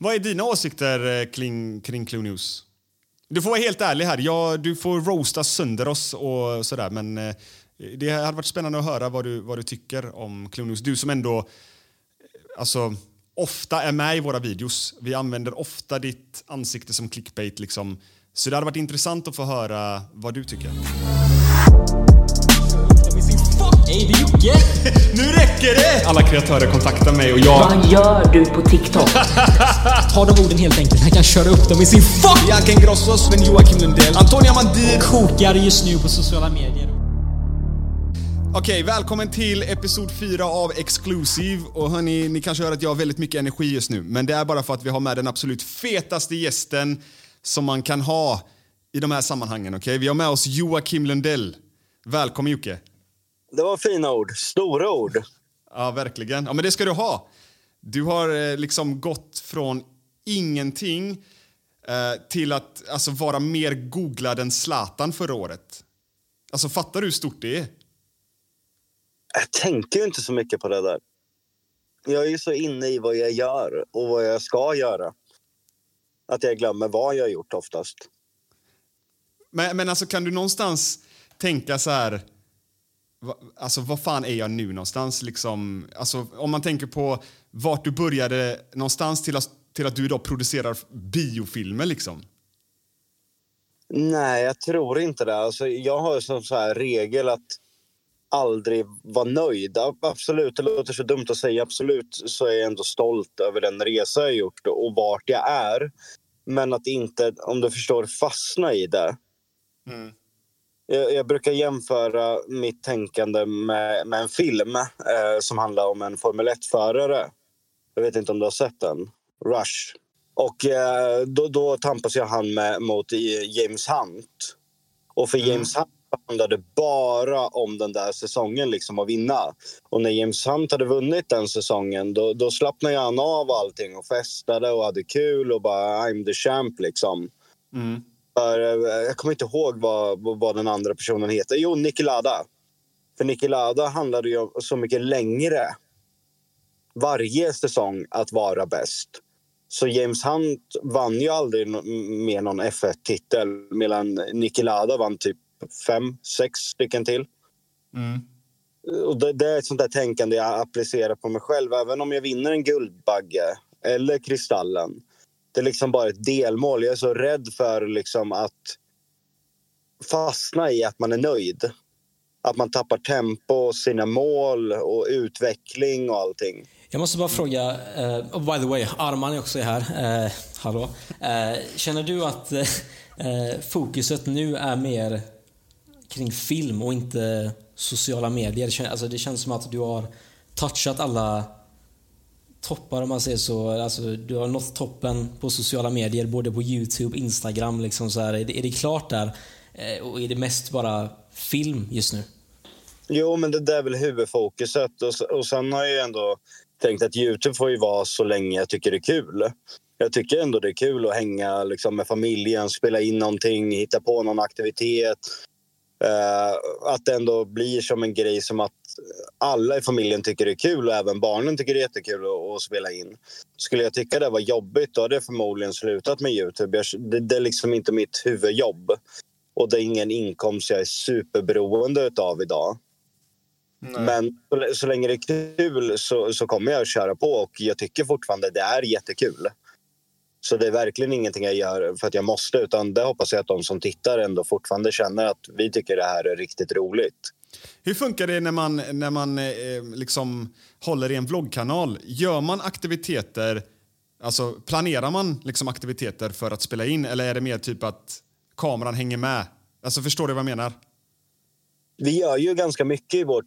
Vad är dina åsikter eh, kring, kring Clue News? Du får vara helt ärlig här. Ja, du får roasta sönder oss och sådär, men eh, det hade varit spännande att höra vad du, vad du tycker om Clue News. Du som ändå eh, alltså, ofta är med i våra videos. Vi använder ofta ditt ansikte som clickbait. Liksom. Så det hade varit intressant att få höra vad du tycker. Hej, det är Jocke! Nu räcker det! Alla kreatörer kontaktar mig och jag... Vad gör du på TikTok? Ta de orden helt enkelt. Han kan köra upp dem i sin fuck! Bianca Ingrosso, Sven Joakim Lundell, Antonia Mandir. Kokar just nu på sociala medier. Okej, välkommen till episod 4 av Exclusive. Och hörni, ni kanske hör att jag har väldigt mycket energi just nu. Men det är bara för att vi har med den absolut fetaste gästen som man kan ha i de här sammanhangen. Okej, Vi har med oss Joakim Lundell. Välkommen Jocke. Det var fina ord. Stora ord. Ja, verkligen. Ja, men det ska du ha. Du har eh, liksom gått från ingenting eh, till att alltså, vara mer googlad än Zlatan förra året. Alltså, fattar du hur stort det är? Jag tänker ju inte så mycket på det där. Jag är ju så inne i vad jag gör och vad jag ska göra. Att jag glömmer vad jag har gjort oftast. Men, men alltså, kan du någonstans tänka så här... Alltså, vad fan är jag nu någonstans? Liksom, alltså, om man tänker på vart du började någonstans till att, till att du idag producerar biofilmer. Liksom. Nej, jag tror inte det. Alltså, jag har som så här regel att aldrig vara nöjd. Absolut, det låter så dumt att säga. Absolut så är jag ändå stolt över den resa jag gjort och vart jag är. Men att inte, om du förstår, fastna i det. Mm. Jag, jag brukar jämföra mitt tänkande med, med en film eh, som handlar om en Formel 1-förare. Jag vet inte om du har sett den. Rush. Och eh, då, då tampas jag han med, mot James Hunt. Och för James Hunt handlade bara om den där säsongen, liksom att vinna. Och när James Hunt hade vunnit den säsongen då, då slappnade han av allting och festade och hade kul och bara I'm the champ liksom. Mm. Eh, jag kommer inte ihåg vad, vad den andra personen heter. Jo, Niki Lauda. För Niki Lauda handlade ju om så mycket längre varje säsong att vara bäst. Så James Hunt vann ju aldrig mer någon F1-titel medan Niki Lauda vann typ fem, sex stycken till. Mm. Och det, det är ett sånt där tänkande jag applicerar på mig själv. Även om jag vinner en Guldbagge eller Kristallen. Det är liksom bara ett delmål. Jag är så rädd för liksom att fastna i att man är nöjd. Att man tappar tempo, sina mål och utveckling och allting. Jag måste bara fråga, uh, oh, by the way, Arman är också här. Uh, hallå. Uh, känner du att uh, fokuset nu är mer kring film och inte sociala medier? Alltså det känns som att du har touchat alla toppar om man säger så. Alltså, du har nått toppen på sociala medier, både på Youtube, Instagram. Liksom så här. Är, det, är det klart där? Eh, och är det mest bara film just nu? Jo, men det där är väl huvudfokuset. Och, och sen har jag ändå tänkt att Youtube får ju vara så länge jag tycker det är kul. Jag tycker ändå det är kul att hänga liksom, med familjen, spela in någonting, hitta på någon aktivitet. Uh, att det ändå blir som en grej som att alla i familjen tycker det är kul och även barnen tycker det är jättekul att, att spela in. Skulle jag tycka det var jobbigt då hade jag förmodligen slutat med Youtube. Jag, det, det, är liksom inte mitt huvudjobb. Och det är ingen inkomst jag är superberoende av idag. Nej. Men så, så, länge det är kul så, så kommer jag att köra på och jag tycker fortfarande det är jättekul. Så det är verkligen ingenting jag gör för att jag måste utan det hoppas jag att de som tittar ändå fortfarande känner att vi tycker det här är riktigt roligt. Hur funkar det när man, när man eh, liksom håller i en vloggkanal? Gör man aktiviteter, alltså planerar man liksom aktiviteter för att spela in eller är det mer typ att kameran hänger med? Alltså förstår du vad jag menar? Vi gör ju ganska mycket i vårt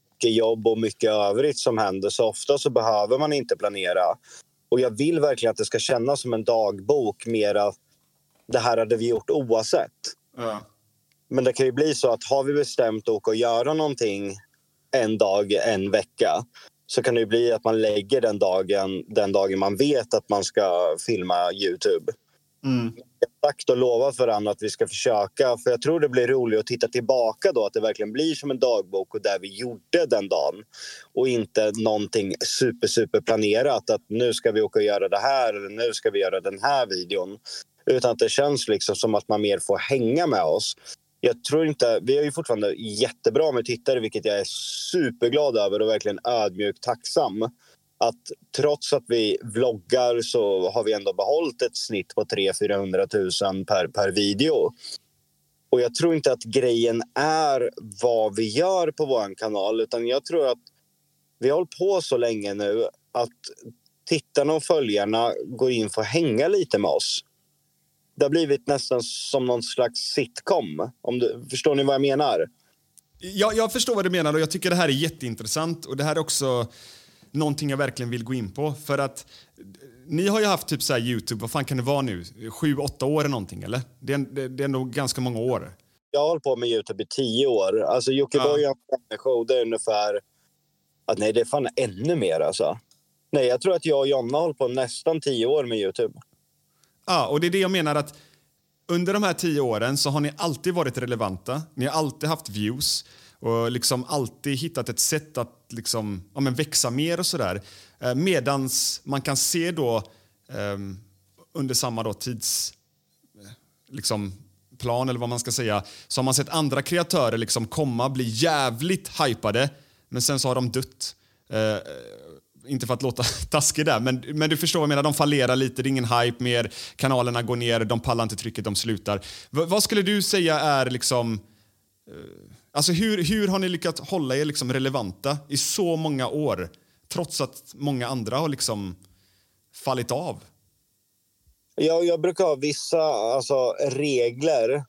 Mycket jobb och mycket övrigt som händer. Så ofta så behöver man inte planera. Och jag vill verkligen att det ska kännas som en dagbok mera det här hade vi gjort oavsett. Ja. Men det kan ju bli så att har vi bestämt att åka och göra någonting en dag, en vecka så kan det bli att man lägger den dagen, den dagen man vet att man ska filma Youtube. Mm sagt och lovat för varandra att vi ska försöka. För Jag tror det blir roligt att titta tillbaka då, att det verkligen blir som en dagbok och där vi gjorde den dagen. Och inte någonting super, super planerat att nu ska vi åka och göra det här eller nu ska vi göra den här videon. Utan att det känns liksom som att man mer får hänga med oss. Jag tror inte, vi är ju fortfarande jättebra med tittare vilket jag är superglad över och verkligen ödmjukt tacksam att trots att vi vloggar så har vi ändå behållit ett snitt på 300 000 per, per video. Och jag tror inte att grejen är vad vi gör på vår kanal utan jag tror att vi har hållit på så länge nu att tittarna och följarna går in för att hänga lite med oss. Det har blivit nästan som någon slags sitcom. Om du, förstår ni vad jag menar? Ja, jag förstår vad du menar och jag tycker det här är jätteintressant. Och det här är också någonting jag verkligen vill gå in på. För att ni har ju haft typ så Youtube, vad fan kan det vara nu? Sju, åtta år eller någonting eller? Det är, det, det är nog ganska många år. Jag har hållit på med Youtube i tio år. Alltså Jockiboi ja. show, det är ungefär... Att, nej, det är fan ännu mer alltså. Nej, jag tror att jag och Jonna har hållit på nästan tio år med Youtube. Ja, och det är det jag menar att under de här tio åren så har ni alltid varit relevanta. Ni har alltid haft views och liksom alltid hittat ett sätt att liksom, ja, men växa mer och sådär. Eh, Medan man kan se då eh, under samma då tids... Eh, liksom, plan eller vad man ska säga, så har man sett andra kreatörer liksom komma, bli jävligt hypade, men sen så har de dött. Eh, eh inte för att låta taskig där, men, men du förstår vad jag menar. De fallerar lite, det är ingen hype mer, kanalerna går ner, de pallar inte trycket, de slutar. V vad skulle du säga är liksom... Eh, Alltså hur, hur har ni lyckats hålla er liksom relevanta i så många år? trots att många andra har liksom fallit av? Jag, jag brukar ha vissa alltså, regler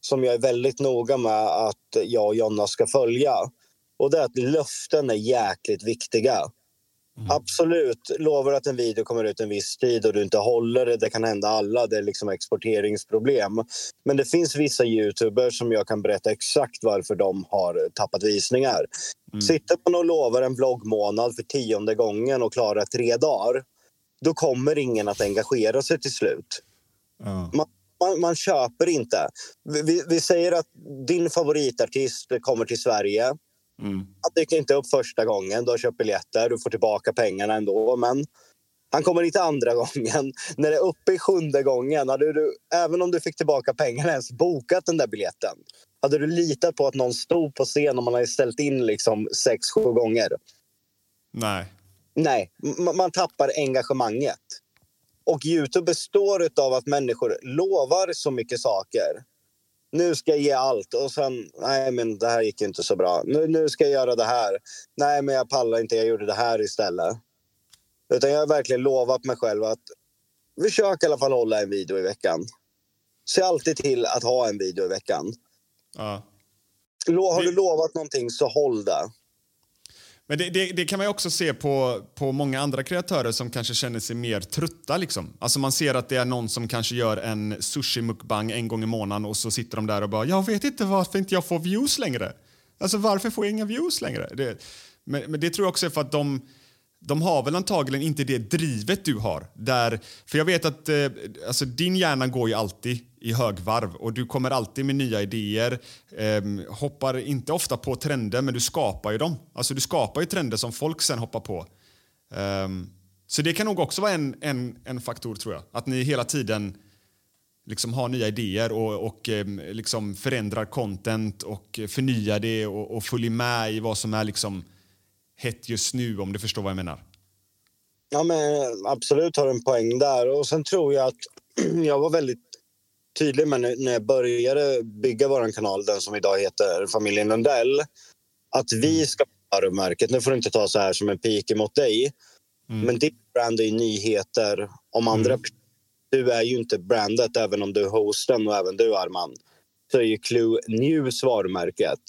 som jag är väldigt noga med att jag och Jonna ska följa. Och det är att löften är jäkligt viktiga. Absolut, lovar att en video kommer ut en viss tid och du inte håller det, det kan hända alla, det är liksom exporteringsproblem. Men det finns vissa youtubers som jag kan berätta exakt varför de har tappat visningar. Sitter man och lovar en vloggmånad för tionde gången och klarar tre dagar, då kommer ingen att engagera sig till slut. Man, man, man köper inte. Vi, vi, vi säger att din favoritartist kommer till Sverige. Han dyker inte upp första gången, du har köpt biljetter, du får tillbaka pengarna ändå. Men han kommer inte andra gången. När det är uppe i sjunde gången, hade du, även om du fick tillbaka pengarna, ens bokat den där biljetten? Hade du litat på att någon stod på scen om man hade ställt in liksom sex, sju gånger? Nej. Nej, man tappar engagemanget. Och Youtube består av att människor lovar så mycket saker. Nu ska jag ge allt och sen, nej men det här gick inte så bra. Nu, nu ska jag göra det här. Nej men jag pallar inte, jag gjorde det här istället. Utan jag har verkligen lovat mig själv att försök i alla fall hålla en video i veckan. Se alltid till att ha en video i veckan. Ja. Har du lovat någonting så håll det. Men det, det, det kan man ju också se på, på många andra kreatörer som kanske känner sig mer trötta. Liksom. Alltså man ser att det är någon som kanske gör en sushi-mukbang en gång i månaden och så sitter de där och bara “jag vet inte varför inte jag får views längre”. Alltså varför får jag inga views längre? Det, men, men det tror jag också är för att de, de har väl antagligen inte det drivet du har. Där, för jag vet att eh, alltså din hjärna går ju alltid i högvarv och du kommer alltid med nya idéer. Eh, hoppar inte ofta på trender, men du skapar ju dem. Alltså du skapar ju trender som folk sen hoppar på. Eh, så det kan nog också vara en, en, en faktor tror jag. Att ni hela tiden liksom har nya idéer och, och ehm, liksom förändrar content och förnyar det och, och följer med i vad som är liksom hett just nu om du förstår vad jag menar. Ja, men absolut har en poäng där. Och sen tror jag att jag var väldigt tydlig med när jag började bygga vår kanal, den som idag heter Familjen Lundell, att vi ska vara varumärket. Nu får du inte ta så här som en pik mot dig, men ditt brand är ju nyheter om andra. Du är ju inte brandet, även om du är hosten och även du, Arman. Så är ju Clue News varumärket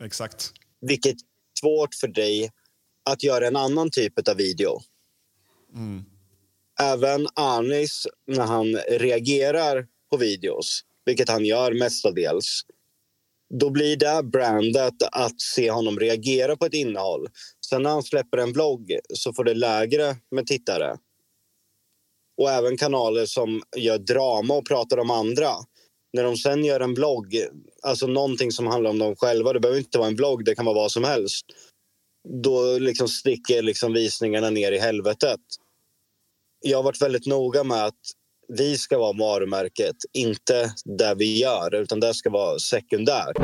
Exakt. vilket är svårt för dig att göra en annan typ av video. Även Anis, när han reagerar på videos, vilket han gör mestadels, då blir det brandet att se honom reagera på ett innehåll. Sen när han släpper en vlogg så får det lägre med tittare. Och även kanaler som gör drama och pratar om andra. När de sen gör en blogg, alltså någonting som handlar om dem själva, det behöver inte vara en blogg, det kan vara vad som helst. Då liksom sticker liksom visningarna ner i helvetet. Jag har varit väldigt noga med att vi ska vara varumärket, inte det vi gör, utan det ska vara sekundärt.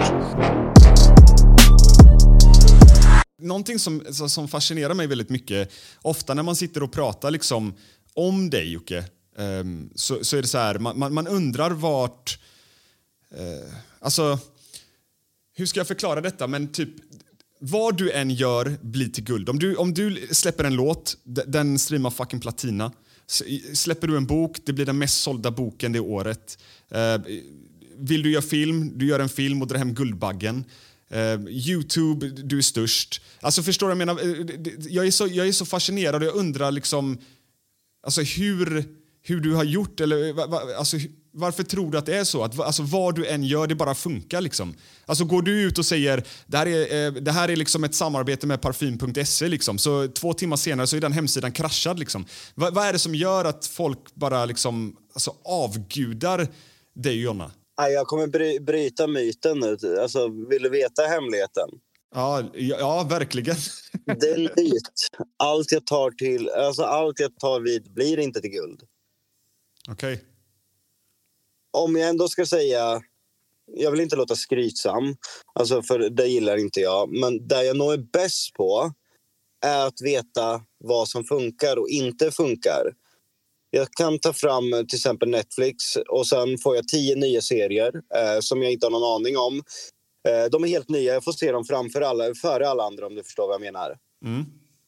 Någonting som, som fascinerar mig väldigt mycket, ofta när man sitter och pratar liksom om dig Jocke, ehm, så, så är det så här, man, man, man undrar vart... Eh, alltså, hur ska jag förklara detta? Men typ, vad du än gör blir till guld. Om du, om du släpper en låt, den streamar fucking platina. Släpper du en bok, det blir den mest sålda boken det året. Uh, vill du göra film, du gör en film och drar hem Guldbaggen. Uh, Youtube, du är störst. Alltså förstår du jag menar? Eh, jag är så, jag är så fascinerad och jag undrar liksom alltså hur, hur du har gjort eller alltså, varför tror du att det är så? Att, alltså, vad du än gör, det bara funkar liksom. Alltså går du ut och säger det här är, eh, det här är liksom ett samarbete med parfym.se liksom, så två timmar senare så är den hemsidan kraschad liksom. Va, vad är det som gör att folk bara liksom alltså, avgudar dig Jonna? Jag kommer bry bryta myten nu. Alltså, vill du veta hemligheten? Ja, ja, ja verkligen. Det är en myt. Allt jag tar till, alltså allt jag tar vid blir inte till guld. Okej. Om jag ändå ska säga... Jag vill inte låta skrytsam, alltså för det gillar inte jag. Men det jag nog är bäst på är att veta vad som funkar och inte funkar. Jag kan ta fram till exempel Netflix och sen får jag tio nya serier eh, som jag inte har någon aning om. Eh, de är helt nya, jag får se dem framför alla, före alla andra om du förstår vad jag menar. Mm.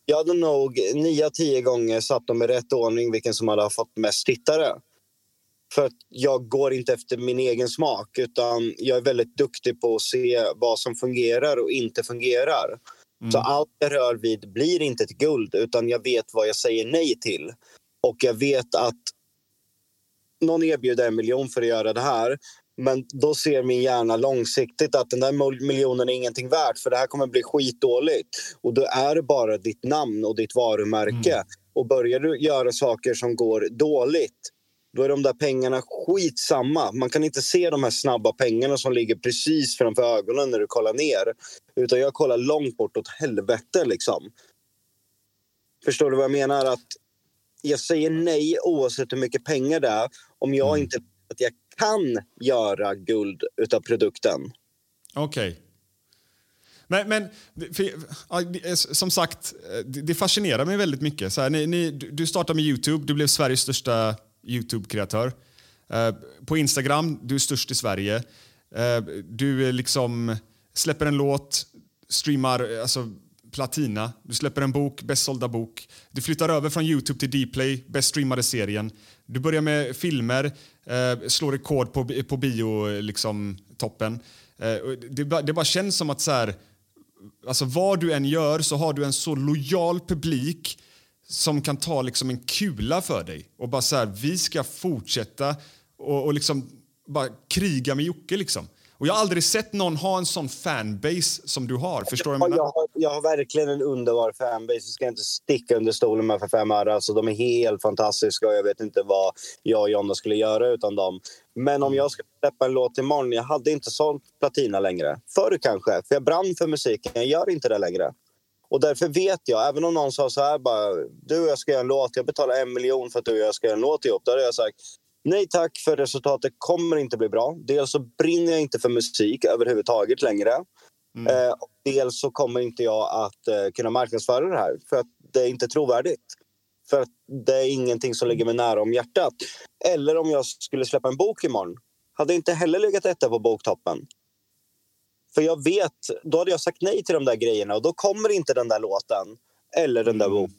Jag hade nog nio tio gånger satt dem i rätt ordning vilken som hade fått mest tittare. För att jag går inte efter min egen smak utan jag är väldigt duktig på att se vad som fungerar och inte fungerar. Så allt jag rör vid blir inte ett guld utan jag vet vad jag säger nej till. Och jag vet att någon erbjuder en miljon för att göra det här men då ser min hjärna långsiktigt att den där mil- miljonen är ingenting värt för det här kommer bli skitdåligt. Och då är det bara ditt namn och ditt varumärke. Och börjar du göra saker som går dåligt då är de där pengarna skitsamma. Man kan inte se de här snabba pengarna som ligger precis framför ögonen när du kollar ner. Utan jag kollar långt bort åt helvete liksom. Förstår du vad jag menar? Att jag säger nej oavsett hur mycket pengar det är om jag inte vet att jag kan göra guld utav produkten. Okej. Men, men för, som sagt, det, det fascinerar mig väldigt mycket. Så här, ni, ni, du startade med Youtube, du blev Sveriges största Youtube-kreatör. Eh, på Instagram, du är störst i Sverige. Eh, du liksom släpper en låt, streamar eh, alltså, platina. Du släpper en bok, bäst sålda bok. Du flyttar över från Youtube till Dplay, bäst streamade serien. Du börjar med filmer, eh, slår rekord på, på bio, liksom, toppen. Eh, det, bara- det bara känns som att så här, alltså vad du än gör så har du en så lojal publik som kan ta liksom en kula för dig och bara så här, vi ska fortsätta och, och liksom bara kriga med Jocke liksom. Och jag har aldrig sett någon ha en sån fanbase som du har. Förstår du jag jag, har, jag har verkligen en underbar fanbase. Jag ska inte sticka under stolen med för fem öre. Alltså, de är helt fantastiska och jag vet inte vad jag och Jonna skulle göra utan dem. Men om jag ska släppa en låt imorgon, jag hade inte sålt platina längre. Förr kanske, för jag brann för musiken. Jag gör inte det längre. Och därför vet jag, även om någon sa så här bara, du och jag ska göra en låt, jag betalar en miljon för att du och jag ska göra en låt ihop. Då hade jag sagt, nej tack för resultatet kommer inte bli bra. Dels så brinner jag inte för musik överhuvudtaget längre. Eh, och dels så kommer inte jag att eh, kunna marknadsföra det här för att det är inte trovärdigt. För att det är ingenting som ligger mig nära om hjärtat. Eller om jag skulle släppa en bok imorgon. Hade inte heller legat etta på boktoppen. För jag vet, då hade jag sagt nej till de där grejerna och då kommer inte den där låten eller den där boken.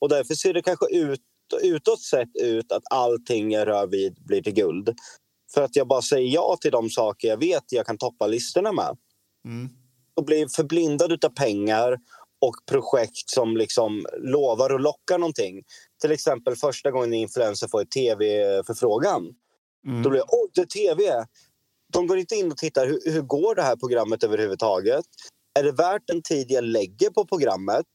Och därför ser det kanske ut, utåt sett ut att allting jag rör vid blir till guld. För att jag bara säger ja till de saker jag vet jag kan toppa listorna med. Och blir förblindad av pengar och projekt som liksom lovar och lockar någonting. Till exempel första gången en influencer får en tv-förfrågan. Då blir jag, åh, det är tv! De går inte in och tittar, hur, hur går det här programmet överhuvudtaget? Är det värt den tid jag lägger på programmet?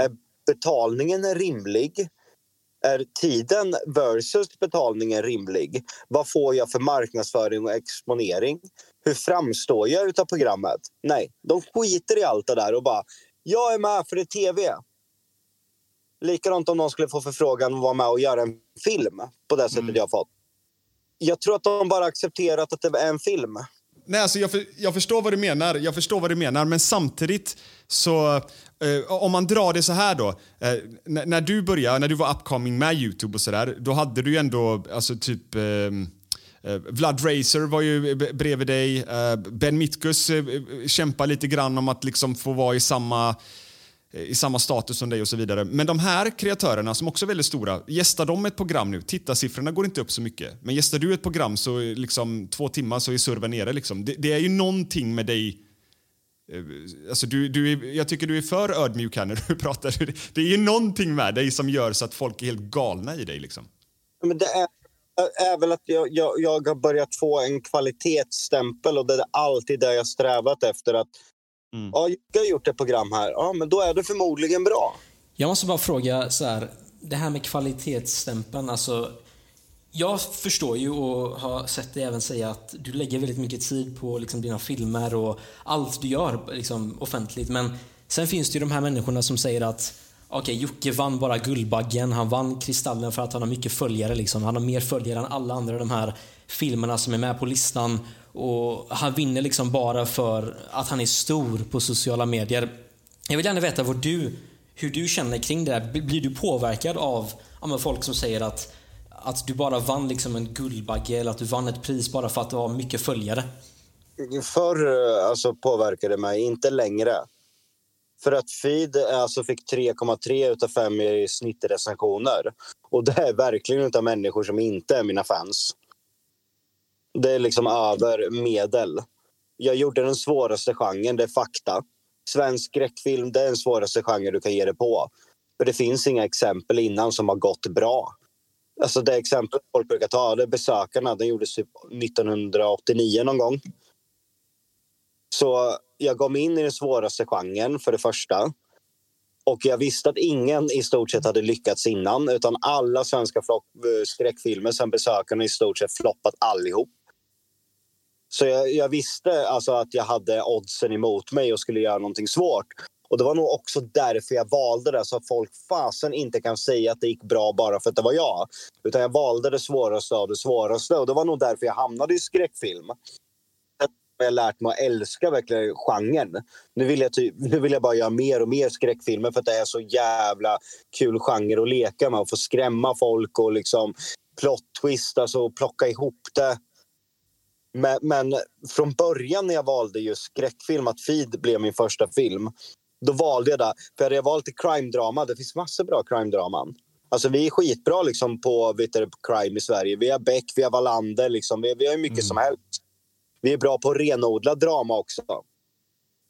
Är betalningen rimlig? Är tiden versus betalningen rimlig? Vad får jag för marknadsföring och exponering? Hur framstår jag utav programmet? Nej, de skiter i allt det där och bara jag är med för det är tv. Likadant om någon skulle få förfrågan att vara med och göra en film på det sättet jag har fått. Jag tror att de bara accepterat att det är en film. Nej, alltså jag, för, jag förstår vad du menar, jag förstår vad du menar, men samtidigt så, eh, om man drar det så här då, eh, när, när du började, när du var upcoming med Youtube och sådär, då hade du ju ändå, alltså typ eh, eh, Vlad Racer var ju b- bredvid dig, eh, Ben Mitkus eh, eh kämpar lite grann om att liksom få vara i samma Eh, i samma status som dig och så vidare. Men de här kreatörerna som också är väldigt stora, gästar de ett program nu, tittarsiffrorna går inte upp så mycket. Men gästar du ett program så liksom två timmar så är servern nere. Liksom. Det, det är ju någonting med dig eh, Alltså du, du är, jag tycker du är för ödmjuk här när du pratar. Det- Det är ju någonting med dig som gör så att folk är helt galna i dig. Liksom. Men det är, är väl att jag, jag, jag har börjat få en kvalitetsstämpel och det är alltid det jag strävat efter. att ja, Jag har gjort ett program här, ja, men då är det förmodligen bra. Jag måste bara fråga så här, det här med kvalitetsstämpeln, alltså jag förstår ju och har sett dig även säga att du lägger väldigt mycket tid på liksom, dina filmer och allt du gör liksom, offentligt. Men sen finns det ju de här människorna som säger att okej, Jocke vann bara Guldbaggen, han vann Kristallen för att han har mycket följare. Liksom. Han har mer följare än alla andra de här filmerna som är med på listan. Och han vinner liksom bara för att han är stor på sociala medier. Jag vill gärna veta vad du, hur du känner kring det där. Blir du påverkad av ja, folk som säger att, att du bara vann liksom en Guldbagge eller att du vann ett pris bara för att du har mycket följare? Förr eh, alltså, påverkade det mig, inte längre. För att Feed eh, alltså fick 3,3 utav 5 i snittrecensioner. Och det är verkligen utav människor som inte är mina fans. Det är liksom över medel. Jag gjorde den svåraste genren, det är fakta. Svensk skräckfilm, det är den svåraste genren du kan ge dig på. För det finns inga exempel innan som har gått bra. Alltså det exempel folk brukar ta, det är Besökarna. Den gjordes typ 1989 någon gång. Så jag gav mig in i den svåraste genren för det första. Och jag visste att ingen i stort sett hade lyckats innan utan alla svenska eh, skräckfilmer sen Besökarna i stort sett floppat allihop. Så jag, jag, visste alltså att jag hade oddsen emot mig och skulle göra någonting svårt. Och Det var nog också därför jag valde det, så att folk fasen inte kan säga att det gick bra bara för att det var jag. Utan jag valde det svåraste av det svåraste. Och Det var nog därför jag hamnade i skräckfilm. Jag har lärt mig att älska verkligen genren. Nu vill, jag typ, nu vill jag bara göra mer och mer skräckfilmer för att det är så jävla kul genre att leka med och få skrämma folk och liksom plot twist, alltså plocka ihop det. Men, men, från början när jag valde just skräckfilm, att Feed blev min första film, då valde jag det. För hade jag valt crime-drama, det finns massor bra crime-draman. Alltså vi är skitbra liksom på vet du, crime i Sverige. Vi har Beck, vi har Wallander, liksom. vi, vi har mycket mm. som helst. Vi är bra på renodlad drama också.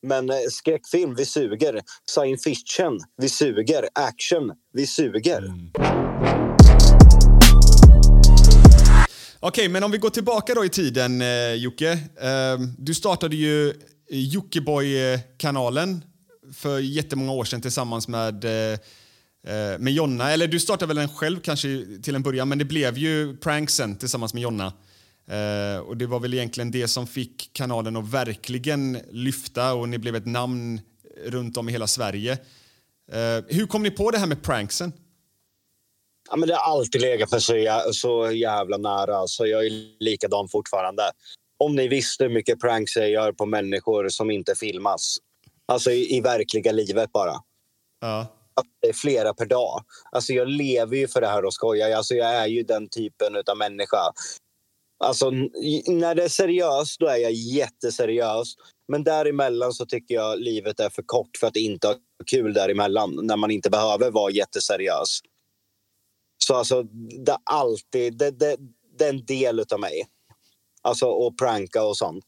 Men eh, skräckfilm, vi suger. Science fiction, vi suger. Action, vi suger. Mm. Okej, men om vi går tillbaka då i tiden, eh, Jocke. Eh, du startade ju Jockiboi-kanalen för jättemånga år sedan tillsammans med, eh, eh, med Jonna. Eller du startade väl den själv kanske till en början, men det blev ju pranksen tillsammans med Jonna. Eh, och det var väl egentligen det som fick kanalen att verkligen lyfta och ni blev ett namn runt om i hela Sverige. Eh, hur kom ni på det här med pranksen? Ja, men det har alltid legat mig så, så jävla nära. Alltså, jag är likadan fortfarande. Om ni visste hur mycket pranks jag gör på människor som inte filmas. Alltså i, i verkliga livet bara. Ja. Det är flera per dag. Alltså jag lever ju för det här och skojar. Alltså jag är ju den typen av människa. Alltså, när det är seriöst, då är jag jätteseriös. Men däremellan så tycker jag livet är för kort för att inte ha kul däremellan. När man inte behöver vara jätteseriös. Så alltså, det är alltid... Det, det, det är en del av mig. Alltså att pranka och sånt.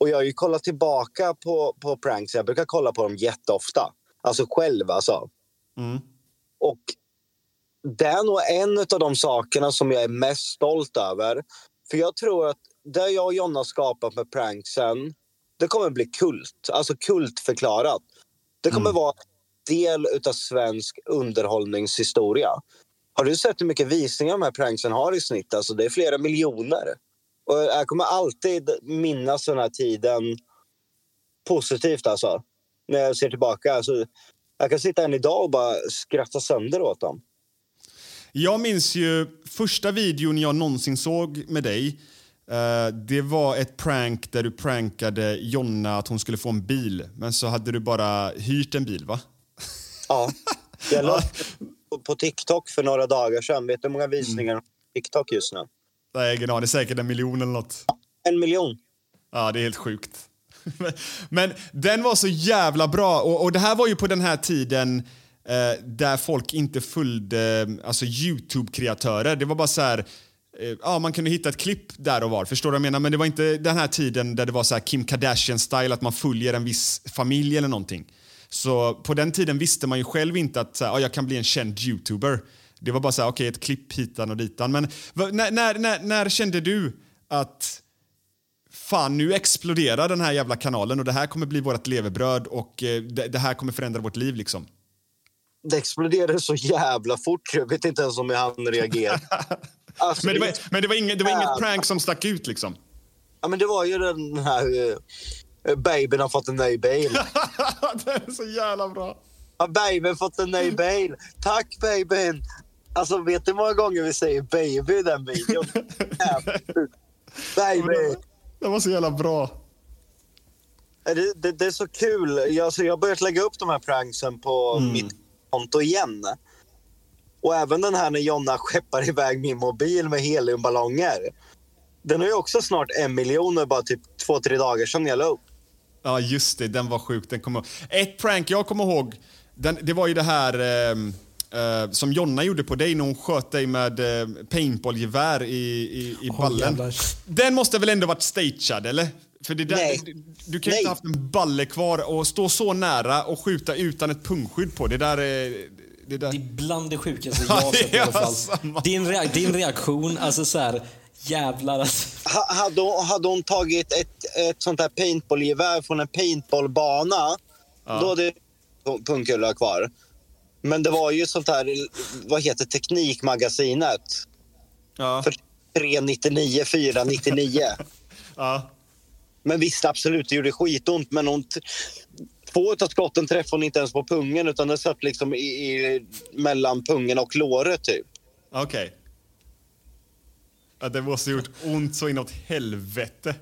Och jag har ju kollat tillbaka på, på pranks. Jag brukar kolla på dem jätteofta. Alltså själv alltså. Mm. Och det är nog en av de sakerna som jag är mest stolt över. För jag tror att det jag och Jonna skapat med pranksen, det kommer bli kult. Alltså kultförklarat. Det kommer mm. vara del av svensk underhållningshistoria. Har du sett hur mycket visningar de här pranksen har i snitt? Alltså det är flera miljoner. Och jag kommer alltid minnas den här tiden positivt. Alltså. När jag ser tillbaka. Alltså, jag kan sitta än idag och bara skratta sönder åt dem. Jag minns ju första videon jag någonsin såg med dig. Uh, det var ett prank där du prankade Jonna att hon skulle få en bil. Men så hade du bara hyrt en bil, va? Ja. Jag la på TikTok för några dagar sedan. Vet du hur många visningar mm. TikTok just nu? Nej, ingen aning. Säkert en miljon eller nåt. En miljon. Ja, det är helt sjukt. Men den var så jävla bra. Och, och det här var ju på den här tiden eh, där folk inte följde alltså Youtube-kreatörer. Det var bara så här... Eh, ja, man kunde hitta ett klipp där och var. Förstår du vad jag menar? Men det var inte den här tiden där det var så Kim Kardashian-style, att man följer en viss familj eller någonting. Så på den tiden visste man ju själv inte att så här, ja, jag kan bli en känd youtuber. Det var bara så här, okay, ett klipp hitan och ditan. Men när, när, när, när kände du att fan nu exploderar den här jävla kanalen och det här kommer bli vårt levebröd och eh, det, det, här kommer förändra vårt liv liksom? Det exploderade så jävla fort, jag vet inte ens om jag hann reagera. Alltså, men det var, men det var, inget, det var inget prank som stack ut liksom? Ja men det var ju den här... Uh, babyn har fått en ny bil. det är så jävla bra. Ja, babyn fått en ny bil. Tack babyn! Alltså, vet du hur många gånger vi säger baby i den videon? baby! Det var så jävla bra. Det, det, det är så kul. Jag, alltså, jag har börjat lägga upp de här pranksen på mm. mitt konto igen. Och även den här när Jonna skeppar iväg min mobil med heliumballonger. Den har ju också snart en miljon bara typ två, tre dagar sedan jag la upp. Ja, just det. Den var sjuk. Den kommer Ett prank jag kommer ihåg, den, det var ju det här eh, eh, som Jonna gjorde på dig när hon sköt dig med eh, paintballgevär i, i, i ballen. jävlar. den måste väl ändå varit stagead, eller? För det där, Nej. Du, du kan ju inte ha haft en balle kvar och stå så nära och skjuta utan ett pungskydd på. Det där är... Det där. Det är bland det sjukaste Ja, jag har sett i det är alla fall. Din, reak- din reaktion, alltså så här, jävlar alltså. Ha- Hade hon, hade hon tagit ett, ett sånt här paintballgevär från en paintballbana, då hade det pu- pungkulor kvar. Men det var ju sånt här, vad heter Teknikmagasinet? Ja. För 399, 499. Ja. Men visst, absolut, det gjorde skitont. Men hon två av skotten träffade hon inte ens på pungen utan det satt liksom i, i, mellan pungen och låret typ. Okej. Ja, det måste ha gjort ont så inåt helvete.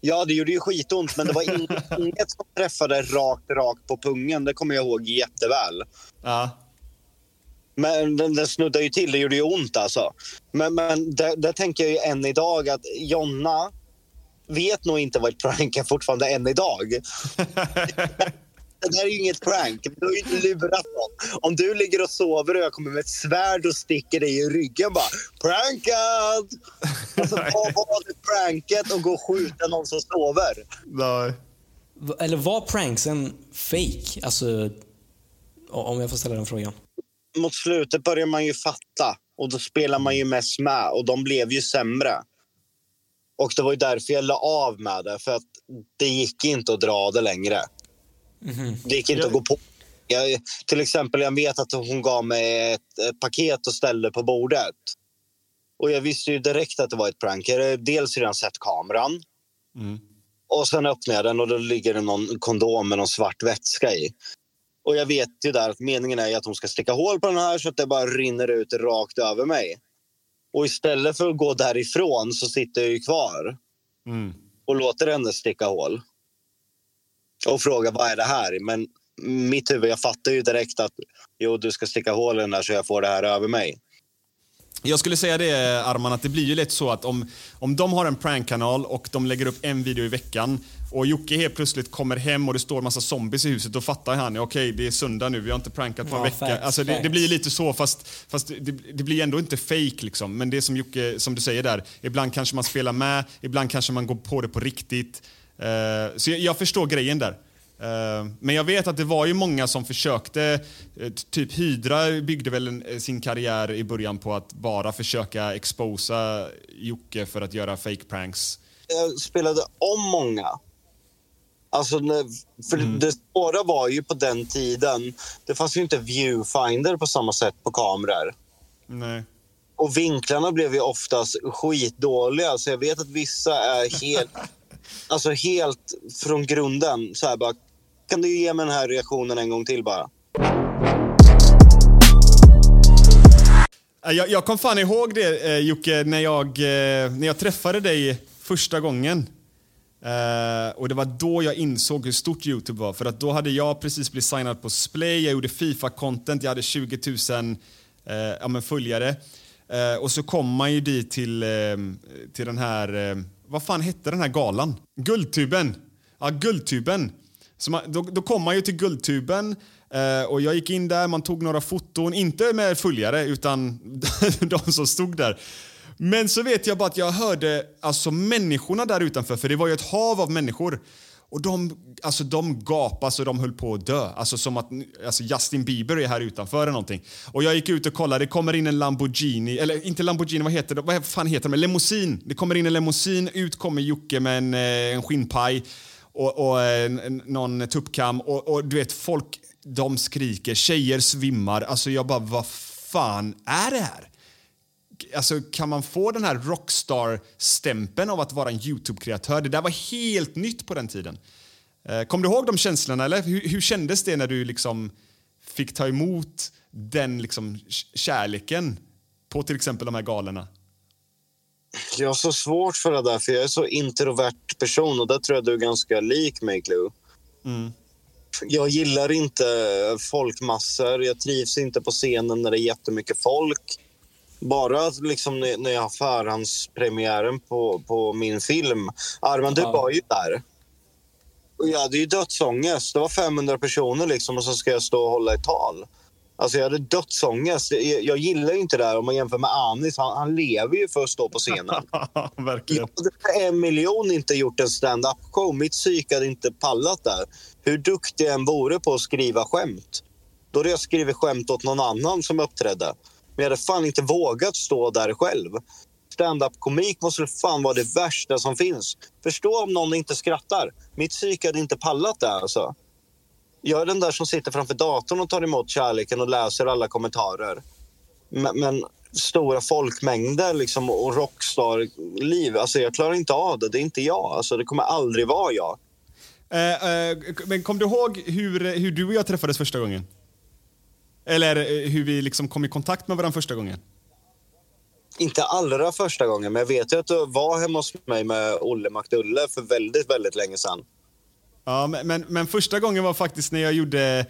Ja, det gjorde ju skitont, men det var inget, som träffade rakt, rakt på pungen. Det kommer jag ihåg jätteväl. Ja. Men den, den snuddade ju till, det gjorde ju ont alltså. Men, men där, där tänker jag ju än idag att Jonna vet nog inte vad ett prank är fortfarande än idag. Det där är ju inget prank. Du har ju inte lurat någon. Om du ligger och sover och jag kommer med ett svärd och sticker dig i ryggen bara prankad! Alltså, vad var det pranket att gå och skjuta någon som sover? Nej. Eller var pranksen fake? Alltså, om jag får ställa den frågan. Mot slutet börjar man ju fatta och då spelar man ju mest med och de blev ju sämre. Och det var ju därför jag la av med det, för att det gick inte att dra det längre. Det gick inte att gå på. Jag, till exempel, jag vet att hon gav mig ett, ett paket och ställde på bordet. Och jag visste ju direkt att det var ett prank. Jag hade dels redan sett kameran. Och sen öppnade jag den och då ligger det någon kondom med någon svart vätska i. Och jag vet ju där att meningen är att hon ska sticka hål på den här så att det bara rinner ut rakt över mig. Och istället för att gå därifrån så sitter jag ju kvar Mm. och låter henne sticka hål. Och frågar vad är det här? Men mitt huvud, jag fattar ju direkt att jo, du ska sticka hål i den där så jag får det här över mig. Jag skulle säga det, Arman, att det blir ju lätt så att om, om de har en prankkanal och de lägger upp en video i veckan och Jocke helt plötsligt kommer hem och det står en massa zombies i huset, då fattar han okej, det är söndag nu, vi har inte prankat på en Ja, vecka. facts, alltså, det, det blir lite så, fast, fast det, det blir ändå inte fake liksom. Men det som Jocke, som du säger där, ibland kanske man spelar med, ibland kanske man går på det på riktigt. Eh, så jag, jag förstår grejen där. Eh, Men jag vet att det var ju många som försökte, eh, typ Hydra byggde väl en, sin karriär i början på att bara försöka exposa Jocke för att göra fake pranks. Jag spelade om många. Alltså, för det svåra var ju på den tiden, det fanns ju inte viewfinder på samma sätt på kameror. Nej. Och vinklarna blev ju oftast skitdåliga. Så jag vet att vissa är helt, alltså helt från grunden. Så här bara, kan du ge mig den här reaktionen en gång till bara? Eh, jag, jag kom fan ihåg det eh, Jocke, när jag, eh, när jag träffade dig första gången. Eh, och Det var då jag insåg hur stort Youtube var. För att Då hade jag precis blivit signad på Splay, jag gjorde Fifa-content, jag hade 20 000 eh, ja, men följare. Eh, och så kom man ju dit till, eh, till den här, eh, vad fan hette den här galan? Guldtuben. Ja, Guldtuben. Så man, då, då kom man ju till Guldtuben eh, och jag gick in där, man tog några foton, inte med följare utan de som stod där. Men så vet jag bara att jag hörde alltså människorna där utanför, för det var ju ett hav av människor. Och de, alltså de gapade så de höll på att dö. Alltså som att alltså Justin Bieber är här utanför eller någonting. Och jag gick ut och kollade, det kommer in en Lamborghini, eller inte Lamborghini, vad heter det? Vad fan heter det? Limousin. Det kommer in en limousin, ut kommer Jocke med en, eh, en skinnpaj och, och eh, en, en, någon tuppkam. Och, och du vet, folk de skriker, tjejer svimmar. Alltså jag bara, vad fan är det här? Alltså, kan man få den här rockstar-stämpeln av att vara en YouTube-kreatör? Det där var helt nytt på den tiden. Eh, Kom du ihåg de känslorna? Eller? Hur, hur kändes det när du liksom fick ta emot den liksom kärleken på till exempel de här galorna? Jag har så svårt för det där, för jag är så introvert person och där tror jag du är ganska lik mig, Clue. Jag gillar inte folkmassor. Jag trivs inte på scenen när det är jättemycket folk. Bara liksom när jag har förhandspremiären på, på min film. Arman, du Ja. var ju där. jag hade ju dödsångest. Det var 500 personer liksom och så ska jag stå och hålla ett tal. Alltså jag hade dödsångest. Jag, jag gillar inte det här om man jämför med Anis. Han, han lever ju för att stå på scenen. Verkligen. Jag hade en miljon inte gjort en stand-up show. Mitt psyke hade inte pallat där. Hur duktig jag än vore på att skriva skämt. Då hade jag skrivit skämt åt någon annan som uppträdde. Men jag hade fan inte vågat stå där själv. Stand-up-komik måste fan vara det värsta som finns. Förstå om någon inte skrattar. Mitt psyke hade inte pallat det alltså. Jag är den där som sitter framför datorn och tar emot kärleken och läser alla kommentarer. Men, men stora folkmängder liksom, och rockstar-liv, alltså jag klarar inte av det. Det är inte jag. Alltså, det kommer aldrig vara jag. Eh, eh, men kom du ihåg hur, hur du och jag träffades första gången? Eller eh, hur vi liksom kom i kontakt med varandra första gången? Inte allra första gången, men jag vet ju att du var hemma hos mig med Olle McDulle för väldigt, väldigt länge sedan. Ja, men, men, men första gången var faktiskt när jag gjorde...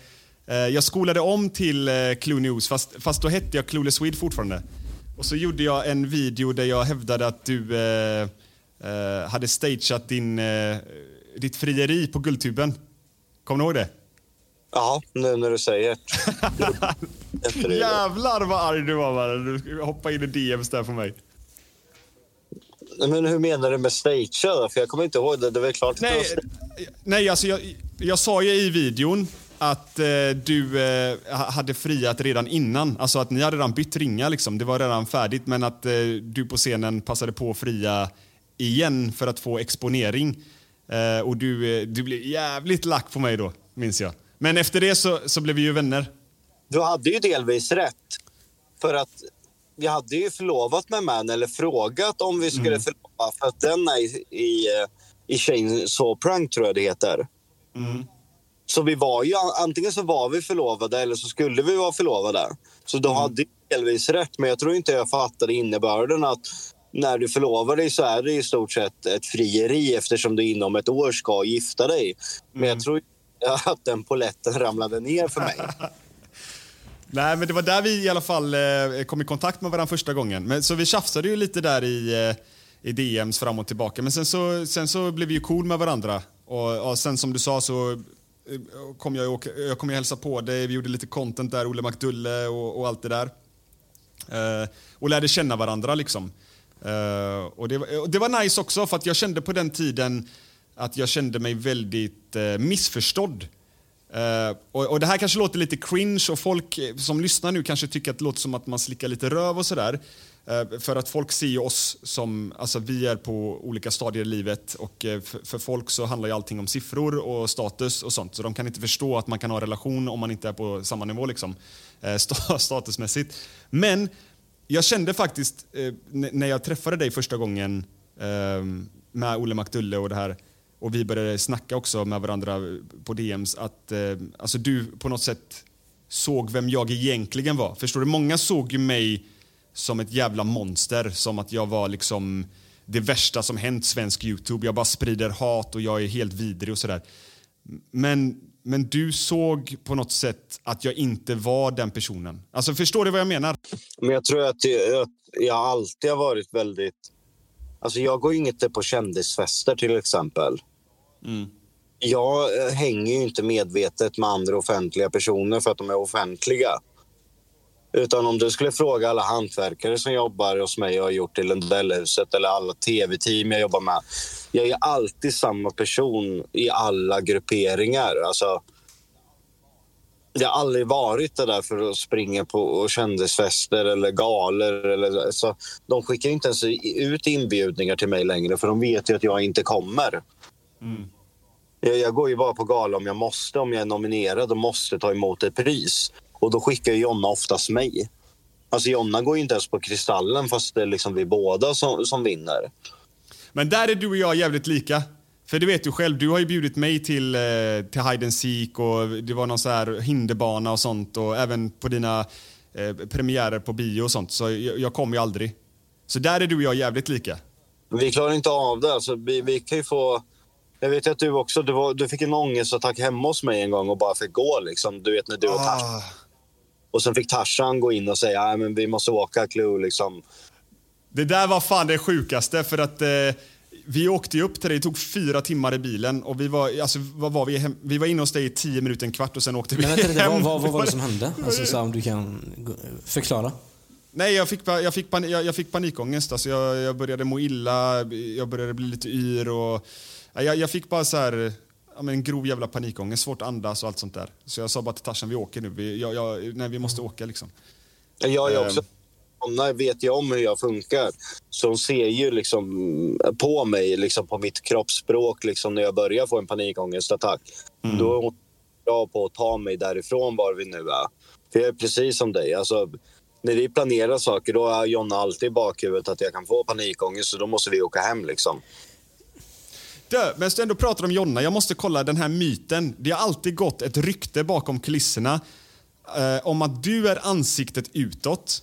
Eh, jag skolade om till eh, Clue News, fast, fast då hette jag Clueless Swede fortfarande. Och så gjorde jag en video där jag hävdade att du eh, eh, hade stageat din, eh, ditt frieri på Guldtuben. Kommer du ihåg det? Ja, nu när du säger det. Jävlar vad arg du var mannen. Du hoppade in i DMs där på mig. Men hur menar du med stagea? För jag kommer inte ihåg det. Det väl klart att Nej, det var- nej alltså jag, jag sa ju i videon att eh, du eh, ha- hade friat redan innan. Alltså att ni hade redan bytt ringar liksom. Det var redan färdigt men att eh, du på scenen passade på att fria igen för att få exponering. Eh, och du, eh, du blev jävligt lack på mig då, minns jag. Men efter det så, så blev vi ju vänner. Du hade ju delvis rätt. För att jag hade ju förlovat med Man eller frågat om vi skulle förlova. För att den är i, i, i Chainsaw Prank tror jag det heter. Så vi var ju, antingen så var vi förlovade eller så skulle vi vara förlovade. Så du hade ju delvis rätt. Men jag tror inte jag fattade innebörden att när du förlovar dig så är det i stort sett ett frieri eftersom du inom ett år ska gifta dig. Men jag tror att den poletten ramlade ner för mig. Nej, men det var där vi i alla fall eh, kom i kontakt med varandra första gången. Men, så vi tjafsade ju lite där i, eh, i DMs fram och tillbaka. Men sen så, sen så blev vi ju cool med varandra. Och, och sen som du sa så eh, kom jag, och åka, jag kom ju hälsa på dig. Vi gjorde lite content där, Olle McDulle och, och allt det där. Uh, och lärde känna varandra liksom. Uh, och, det, var- och det var nice också för att jag kände på den tiden att jag kände mig väldigt eh, missförstådd. Eh, och, och Det här kanske låter lite cringe och folk eh, som lyssnar nu kanske tycker att det låter som att man slickar lite röv och sådär. Eh, för att folk ser ju oss som, alltså vi är på olika stadier i livet och eh, för, för folk så handlar ju allting om siffror och status och sånt. Så de kan inte förstå att man kan ha en relation om man inte är på samma nivå liksom, eh, statusmässigt. Men jag kände faktiskt eh, när jag träffade dig första gången eh, med Olle Makdulle och det här och vi började snacka också med varandra på DMs att eh, alltså du på något sätt såg vem jag egentligen var. Förstår du? Många såg ju mig som ett jävla monster, som att jag var liksom det värsta som hänt svensk Youtube. Jag bara sprider hat och jag är helt vidrig och sådär. Men, men du såg på något sätt att jag inte var den personen. Alltså förstår du vad jag menar? Men jag tror att jag, att jag alltid har varit väldigt... Alltså jag går ju inte på kändisfester till exempel. Jag eh, hänger ju inte medvetet med andra offentliga personer för att de är offentliga. Utan om du skulle fråga alla hantverkare som jobbar hos mig och har gjort i Lundellhuset eller alla tv-team jag jobbar med. Jag är alltid samma person i alla grupperingar. Alltså, jag har aldrig varit det där för att springa på kändisfester eller galor. Eller, alltså, de skickar inte ens ut inbjudningar till mig längre för de vet ju att jag inte kommer. Jag, jag går ju bara på gala om jag måste, om jag är nominerad och måste ta emot ett pris. Och då skickar Jonna oftast mig. Alltså Jonna går ju inte ens på Kristallen fast det är liksom vi båda som, som vinner. Men där är du och jag jävligt lika. För det vet du själv, du har ju bjudit mig till, eh, till Hide and Seek och det var någon så här hinderbana och sånt och även på dina eh, premiärer på bio och sånt. Så jag, jag kommer ju aldrig. Så där är du och jag jävligt lika. Vi klarar inte av det. Alltså, vi, vi kan ju få... Jag vet att du också du, var, du fick en ångestattack hemma hos mig en gång och bara fick gå. Liksom. Du vet när du och Tarzan... Och sen fick Tarzan gå in och säga att vi måste åka Clue. Liksom. Det där var fan det sjukaste för att eh, vi åkte ju upp till dig, det tog fyra timmar i bilen och vi var, alltså, vad var vi, hem, vi var inne hos dig i tio minuter, en kvart och sen åkte vi Men vänta hem. vad, vad, vad var det som hände? Alltså, så om du kan förklara. Nej, jag fick, jag fick, pan, jag, jag fick panikångest. Alltså jag, jag började må illa, jag började bli lite yr och... ja, Jag, jag fick bara så här, ja, men en grov jävla panikångest, svårt att andas och allt sånt där. Så jag sa bara till Tarzan, vi åker nu. Vi, jag, jag, nej, vi måste åka liksom. Jag är också... Hon vet ju om hur jag funkar. Så hon ser ju liksom på mig, liksom på mitt kroppsspråk liksom när jag börjar få en panikångestattack. Då är hon bra på att ta mig därifrån var vi nu är. För jag är precis som dig. Alltså, när vi planerar saker då har Jonna alltid i bakhuvudet att jag kan få panikångest och då måste vi åka hem. Liksom. Dö, men du ändå pratar om Jonna, jag måste kolla den här myten. Det har alltid gått ett rykte bakom kulisserna eh, om att du är ansiktet utåt.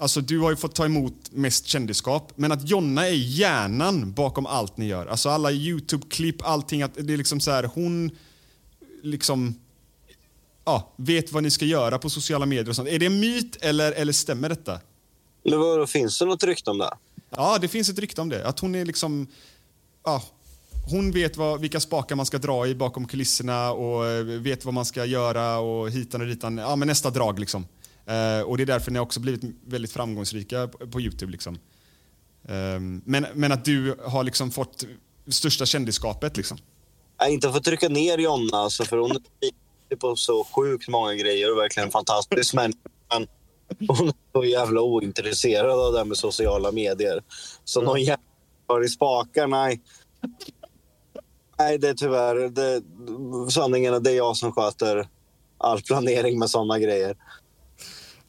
Alltså du har ju fått ta emot mest kändisskap, men att Jonna är hjärnan bakom allt ni gör. Alltså alla YouTube-klipp, allting. Att det är liksom så här, hon liksom ja, vet vad ni ska göra på sociala medier och sånt. Är det en myt eller, eller stämmer detta? Eller vad, finns det något rykte om det? Ja, det finns ett rykte om det. Att hon är liksom... Ja, hon vet vad, vilka spakar man ska dra i bakom kulisserna och eh, vet vad man ska göra och hitan och ditan. Ja, men nästa drag liksom. Eh, och det är därför ni också blivit väldigt framgångsrika på, på Youtube liksom. Ehm, men, men att du har liksom fått största kändisskapet liksom. Jag inte för att trycka ner Jonna, alltså, för hon är på så sjukt många grejer och verkligen en fantastisk människa. Men hon är så jävla ointresserad av det här med sociala medier. Så någon jävla i spakar, nej. Nej, det är tyvärr... Det, sanningen är det är jag som sköter all planering med såna grejer.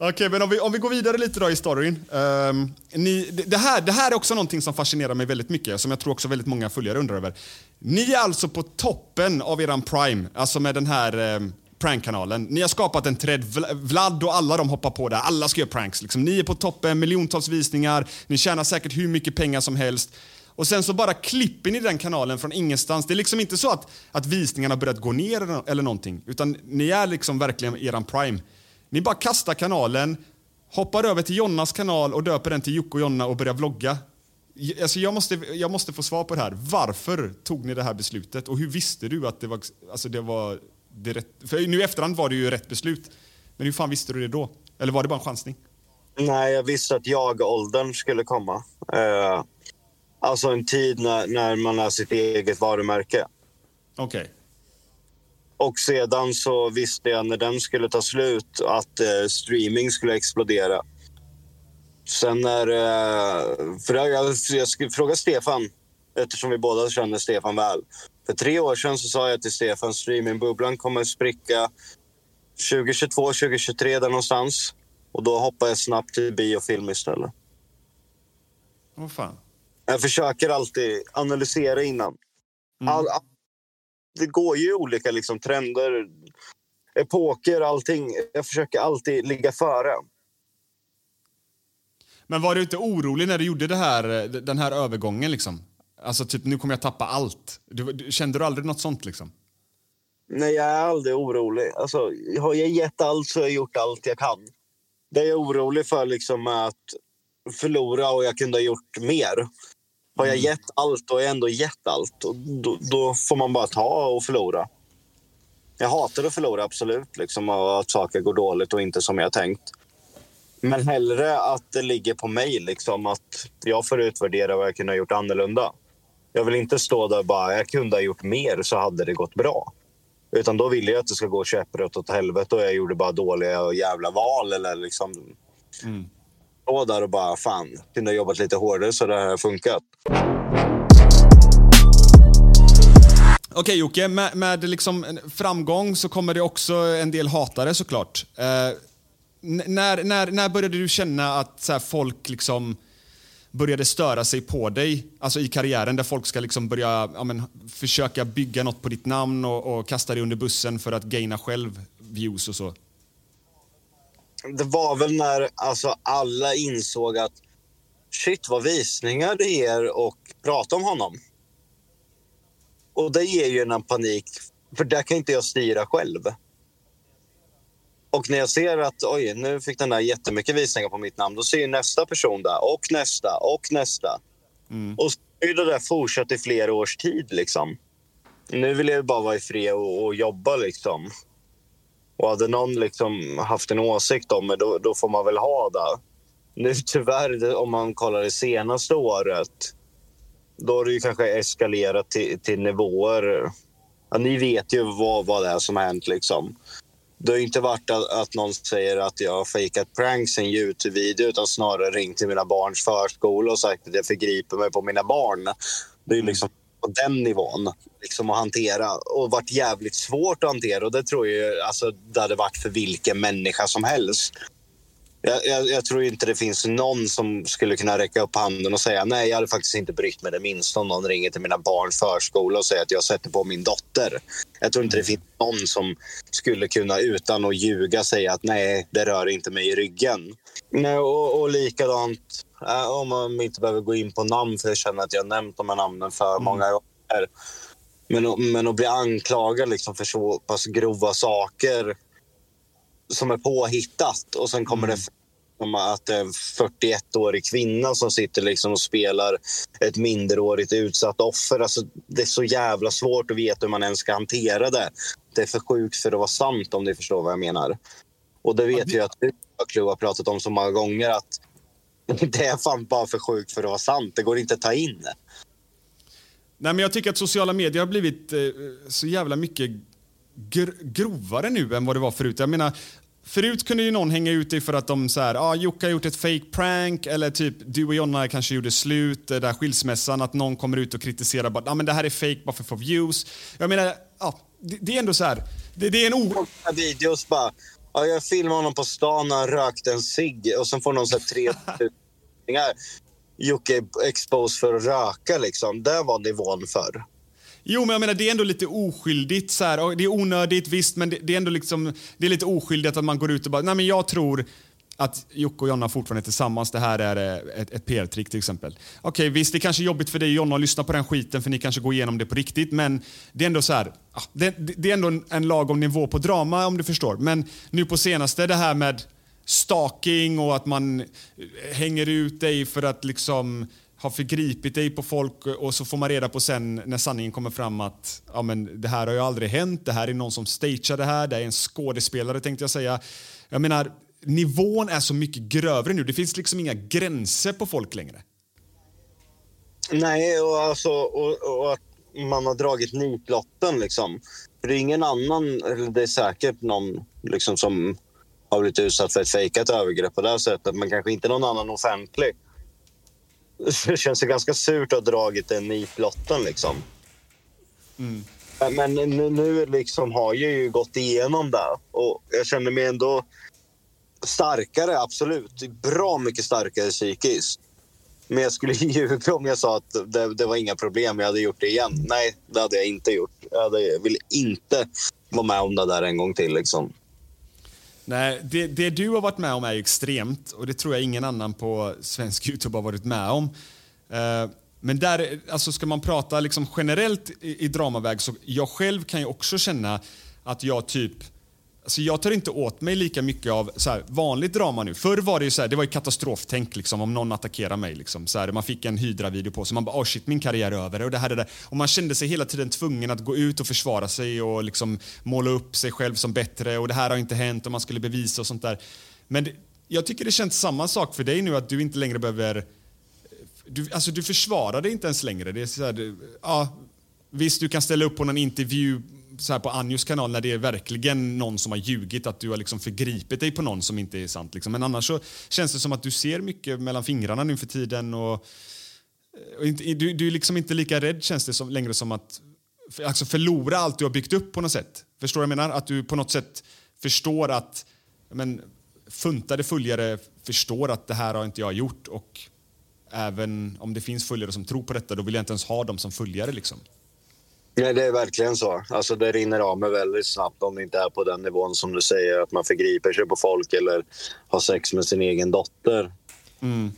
Okej, men om vi, om vi går vidare lite då i storyn. Um, ni, det, det, här, det här är också någonting som fascinerar mig väldigt mycket, som jag tror också väldigt många följare undrar över. Ni är alltså på toppen av eran prime, alltså med den här um, prankkanalen. Ni har skapat en träd, Vlad och alla de hoppar på där. Alla ska göra pranks. Liksom. Ni är på toppen, miljontals visningar, ni tjänar säkert hur mycket pengar som helst. Och sen så bara klipper ni den kanalen från ingenstans. Det är liksom inte så att, att visningarna har börjat gå ner eller någonting, utan ni är liksom verkligen eran prime. Ni bara kastar kanalen, hoppar över till Jonnas kanal och döper den till Jocke och Jonna och börjar vlogga. Alltså jag, måste, jag måste få svar på det här. Varför tog ni det här beslutet? Och hur visste du att det var, alltså det var det rätt? För nu i efterhand var det ju rätt beslut. Men hur fan visste du det då? Eller var det bara en chansning? Nej, jag visste att jag-åldern skulle komma. Eh, alltså en tid när, när man är sitt eget varumärke. Okej. Och sedan så visste jag när den skulle ta slut att eh, streaming skulle explodera. Sen när... Eh, för jag, jag, jag skulle fråga Stefan, eftersom vi båda känner Stefan väl. För tre år sedan så sa jag till Stefan streamingbubblan kommer spricka 2022, 2023 där någonstans. Och då hoppar jag snabbt till biofilm istället. Vad fan. Jag försöker alltid analysera innan. All, all, det går ju olika liksom, trender, epoker, allting. Jag försöker alltid ligga före. Men var du inte orolig när du gjorde det här, eh, den här övergången liksom? Alltså typ, nu kommer jag tappa allt. Du, du, kände du aldrig något sånt liksom? Nej, jag är aldrig orolig. Alltså, har jag gett allt så har jag gjort allt jag kan. Det jag är orolig för liksom är att förlora och jag kunde ha gjort mer. Har jag gett allt då har jag ändå gett allt. Och då, då får man bara ta och förlora. Jag hatar att förlora, absolut. Liksom, och att saker går dåligt och inte som jag tänkt. Men hellre att det ligger på mig, liksom, att jag får utvärdera vad jag kunde ha gjort annorlunda. Jag vill inte stå där och bara, jag kunde ha gjort mer så hade det gått bra. Utan då vill jag att det ska gå käpprätt åt helvete och jag gjorde bara dåliga jävla val. Eller liksom stå där och bara, fan, kunde ha jobbat lite hårdare så det här har funkat. Okej Jocke, med, med liksom framgång så kommer det också en del hatare såklart. Eh, när, när, när började du känna att så här, folk liksom började störa sig på dig, alltså i karriären där folk ska liksom börja ja, men, försöka bygga något på ditt namn och, och kasta dig under bussen för att gaina själv views och så? Det var väl när alltså, alla insåg att shit vad visningar det ger och prata om honom. Och det ger ju en panik, för där kan inte jag styra själv. Och när jag ser att oj, nu fick den där jättemycket visningar på mitt namn, då ser ju nästa person där och nästa och nästa. Och ju det där fortsatt i flera års tid. Liksom. Nu vill jag bara vara i fred och, och jobba. Liksom. Och hade någon liksom haft en åsikt om det, då, då får man väl ha det. Nu tyvärr, om man kollar det senaste året, då har det ju kanske eskalerat till, till nivåer. Ja, ni vet ju vad, vad det är som har hänt. Liksom. Det har inte varit att, att någon säger att jag har fejkat pranks i en Youtube-video utan snarare ringt till mina barns förskola och sagt att jag förgriper mig på mina barn. Det är liksom på den nivån liksom, att hantera och varit jävligt svårt att hantera. Och det tror jag alltså, det hade varit för vilken människa som helst. Jag, jag, jag, tror inte det finns någon som skulle kunna räcka upp handen och säga nej, jag hade faktiskt inte brytt mig det minsta om någon ringer till mina barns förskola och säger att jag sätter på min dotter. Jag tror inte det finns någon som skulle kunna utan att ljuga säga att nej, det rör inte mig i ryggen. Nej, och, och likadant, äh, om man inte behöver gå in på namn för jag känner att jag nämnt de här namnen för mm. många gånger. Men, men att bli anklagad liksom för så pass grova saker som är påhittat och sen kommer mm. det om att det är en 41-årig kvinna som sitter liksom och spelar ett minderårigt utsatt offer. Alltså, det är så jävla svårt att veta hur man ens ska hantera det. Det är för sjukt för att vara sant om ni förstår vad jag menar. Och det vet ja, jag att du har pratat om så många gånger att det är fan bara för sjukt för att vara sant. Det går inte att ta in. Nej, men jag tycker att sociala medier har blivit eh, så jävla mycket gr grovare nu än vad det var förut. Jag menar, Förut kunde ju någon hänga ut dig för att de så här, ah, Jocke har gjort ett fake prank eller typ du och Jonna kanske gjorde slut, där skilsmässan, att någon kommer ut och kritiserar bara, ah, men det här är fake bara för att få views. Jag menar, ah, det, det, är ändå så här, det, det är en o... Videos bara, ah, jag filmade honom på stan när han rökte en cigg och sen får någon så här tre Jocke expose för att röka liksom. Det var nivån för. Jo, men jag menar det är ändå lite oskyldigt. Så här. Det är onödigt, visst, men det, det, är ändå liksom, det är lite oskyldigt att man går ut och bara, nej men jag tror att Jocke och Jonna fortfarande är tillsammans. Det här är eh, ett, ett PR-trick till exempel. Okej, okay, visst, det är kanske är jobbigt för dig och Jonna att lyssna på den skiten för ni kanske går igenom det på riktigt, men det är ändå så här, ah, det, det är ändå en, en lagom nivå på drama om du förstår. Men nu på senaste, det här med stalking och att man eh, hänger ut dig för att liksom har förgripit dig på folk eh, och så får man reda på sen när sanningen kommer fram att ja, men det här har ju aldrig hänt, det här är någon som stagear det här, det är en skådespelare tänkte jag säga. Jag menar, nivån är så mycket grövre nu, det finns liksom inga gränser på folk längre. Nej, och, alltså, och, och att man har dragit nitlotten liksom. För det är ingen annan, det är säkert någon liksom, som har blivit utsatt för ett fejkat övergrepp på det här sättet, men kanske inte någon annan offentlig det känns ju ganska surt att ha dragit den nitlotten liksom. Mm. Men nu, nu liksom har jag ju gått igenom det och jag känner mig ändå starkare, absolut. Bra mycket starkare psykiskt. Men jag skulle ljuga om jag sa att det, det, var inga problem, jag hade gjort det igen. Nej, det hade jag inte gjort. Jag hade, vill inte vara med om det där en gång till. Liksom. Nej, det, det, du har varit med om är extremt och det tror jag ingen annan på svensk Youtube har varit med om. Uh, men där, alltså ska man prata liksom generellt i, i dramaväg så jag själv kan ju också känna att jag typ Alltså jag tar inte åt mig lika mycket av så här, vanligt drama nu. Förr var det ju så här, det var ju katastroftänk liksom, om någon attackerar mig. Liksom, så här, man fick en Hydra-video på sig. Man bara oh shit, min karriär är över. Och, det här, det där. och man kände sig hela tiden tvungen att gå ut och försvara sig och liksom måla upp sig själv som bättre. Och det här har inte hänt och man skulle bevisa och sånt där. Men det, jag tycker det känns samma sak för dig nu att du inte längre behöver... Du, alltså du försvarar dig inte ens längre. Det är så här, du, ja, visst, du kan ställa upp på någon intervju så här på Anjos kanal när det är verkligen någon som har ljugit, att du har liksom förgripit dig på någon som inte är sant. Liksom. Men annars så känns det som att du ser mycket mellan fingrarna nu för tiden. Och, och inte, du, du är liksom inte lika rädd känns det som, längre som att för, alltså förlora allt du har byggt upp på något sätt. Förstår du vad jag menar? Att du på något sätt förstår att men, funtade följare förstår att det här har inte jag gjort och även om det finns följare som tror på detta då vill jag inte ens ha dem som följare. Liksom. Nej, det är verkligen så. Alltså, det rinner av mig väldigt snabbt om det inte är på den nivån som du säger, att man förgriper sig på folk eller har sex med sin egen dotter. Mm.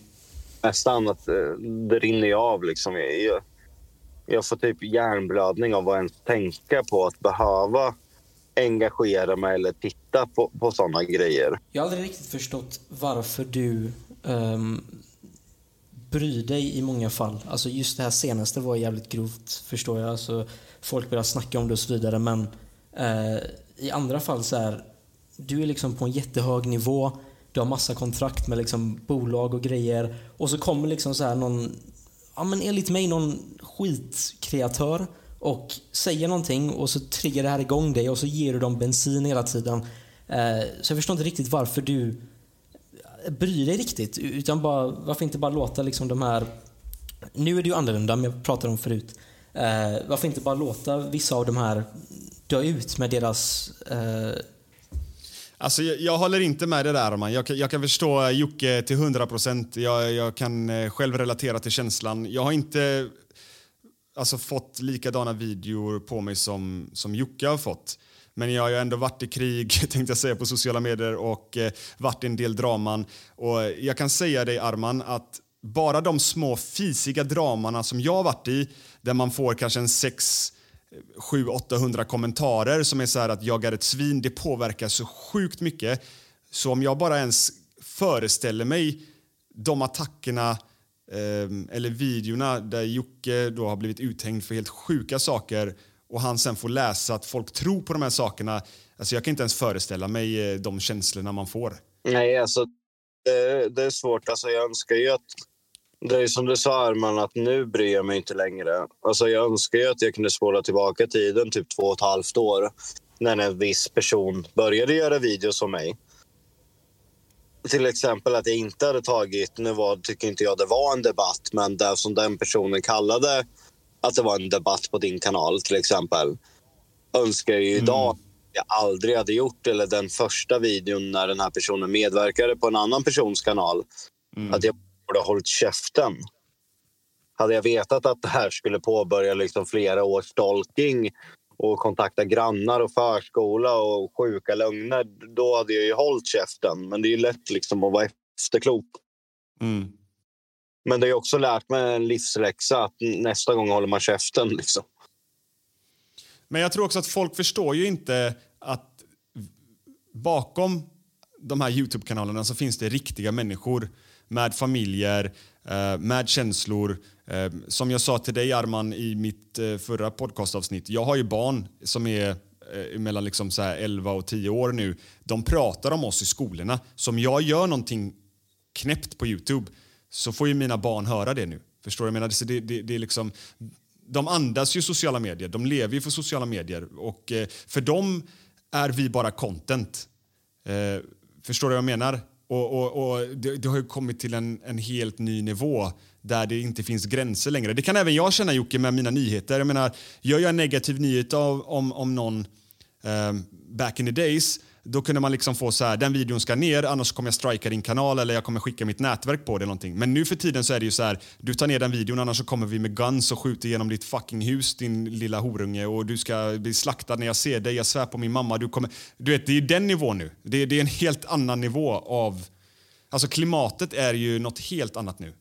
Nästan att eh, det rinner av. Liksom. Jag, jag får typ hjärnblödning av att ens tänka på att behöva engagera mig eller titta på, på sådana grejer. Jag har aldrig riktigt förstått varför du um, bry dig i många fall. Alltså just det här senaste var jävligt grovt förstår jag. Alltså, folk börjar snacka om det och så vidare men eh, i andra fall så är du är liksom på en jättehög nivå. Du har massa kontrakt med liksom bolag och grejer och så kommer liksom så här någon, ja men enligt mig någon skitkreatör och säger någonting och så triggar det här igång dig och så ger du dem bensin hela tiden. Eh, så jag förstår inte riktigt varför du Bry dig riktigt. Utan bara, varför inte bara låta liksom de här... Nu är det ju annorlunda, men jag pratade om förut. Eh, varför inte bara låta vissa av de här dö ut med deras... Eh... Alltså, jag, jag, håller inte med det där, man. Jag, jag kan förstå Jocke till 100 procent. Jag, jag, kan eh, själv relatera till känslan. Jag har inte alltså, fått likadana videor på mig som, som Jocke har fått. Men jag har ju ändå varit i krig, tänkte jag säga, på sociala medier och eh, varit i en del draman. Och jag kan säga dig, Arman, att bara de små fisiga dramana som jag har varit i, där man får kanske en 6 7 800 kommentarer som är så här att jag är ett svin, det påverkar så sjukt mycket. Så om jag bara ens föreställer mig de attackerna eh, eller videorna där Jocke då har blivit uthängd för helt sjuka saker och han sen får läsa att folk tror på de här sakerna. Alltså jag kan inte ens föreställa mig eh, de känslorna man får. Nej, alltså det, det är svårt. Alltså jag önskar ju att det är som du sa, Arman, att nu bryr jag mig inte längre. Alltså jag önskar ju att jag kunde spåra tillbaka tiden typ två och ett halvt år när en viss person började göra videos som mig. Till exempel att jag inte hade tagit, nu var, tycker inte jag det var en debatt, men det som den personen kallade att det var en debatt på din kanal till exempel. Önskar ju mm. idag jag aldrig hade gjort eller den första videon när den här personen medverkade på en annan persons kanal. Mm. Att jag borde ha hållit käften. Hade jag vetat att det här skulle påbörja liksom flera års stalking och kontakta grannar och förskola och sjuka lögner, då hade jag ju hållit käften. Men det är ju lätt liksom att vara efterklok. Mm. Men det har också lärt mig en livsläxa att nästa gång håller man käften. Liksom. Men jag tror också att folk förstår ju inte att bakom de här Youtube-kanalerna så finns det riktiga människor med familjer, eh, med känslor. Eh, som jag sa till dig, Arman, i mitt eh, förra podcastavsnitt. Jag har ju barn som är mellan liksom så 11 och 10 år nu. De pratar om oss i skolorna. Så om jag gör någonting knäppt på Youtube så får ju mina barn höra det nu. Förstår du? Jag menar, det, det, det är liksom, de andas ju sociala medier, de lever ju för sociala medier. Och eh, för dem är vi bara content. Eh, förstår du vad jag menar? Och, och, och det, det, har ju kommit till en, en helt ny nivå där det inte finns gränser längre. Det kan även jag känna Jocke med mina nyheter. Jag menar, gör jag en negativ nyhet av, om, om någon eh, back in the days då kunde man liksom få så här, den videon ska ner annars kommer jag strika din kanal eller jag kommer skicka mitt nätverk på det någonting. Men nu för tiden så är det ju så här, du tar ner den videon annars så kommer vi med guns och skjuter igenom ditt fucking hus din lilla horunge och du ska bli slaktad när jag ser dig, jag svär på min mamma. Du, kommer, du vet, det är den nivån nu. Det, det är en helt annan nivå av, alltså klimatet är ju något helt annat nu.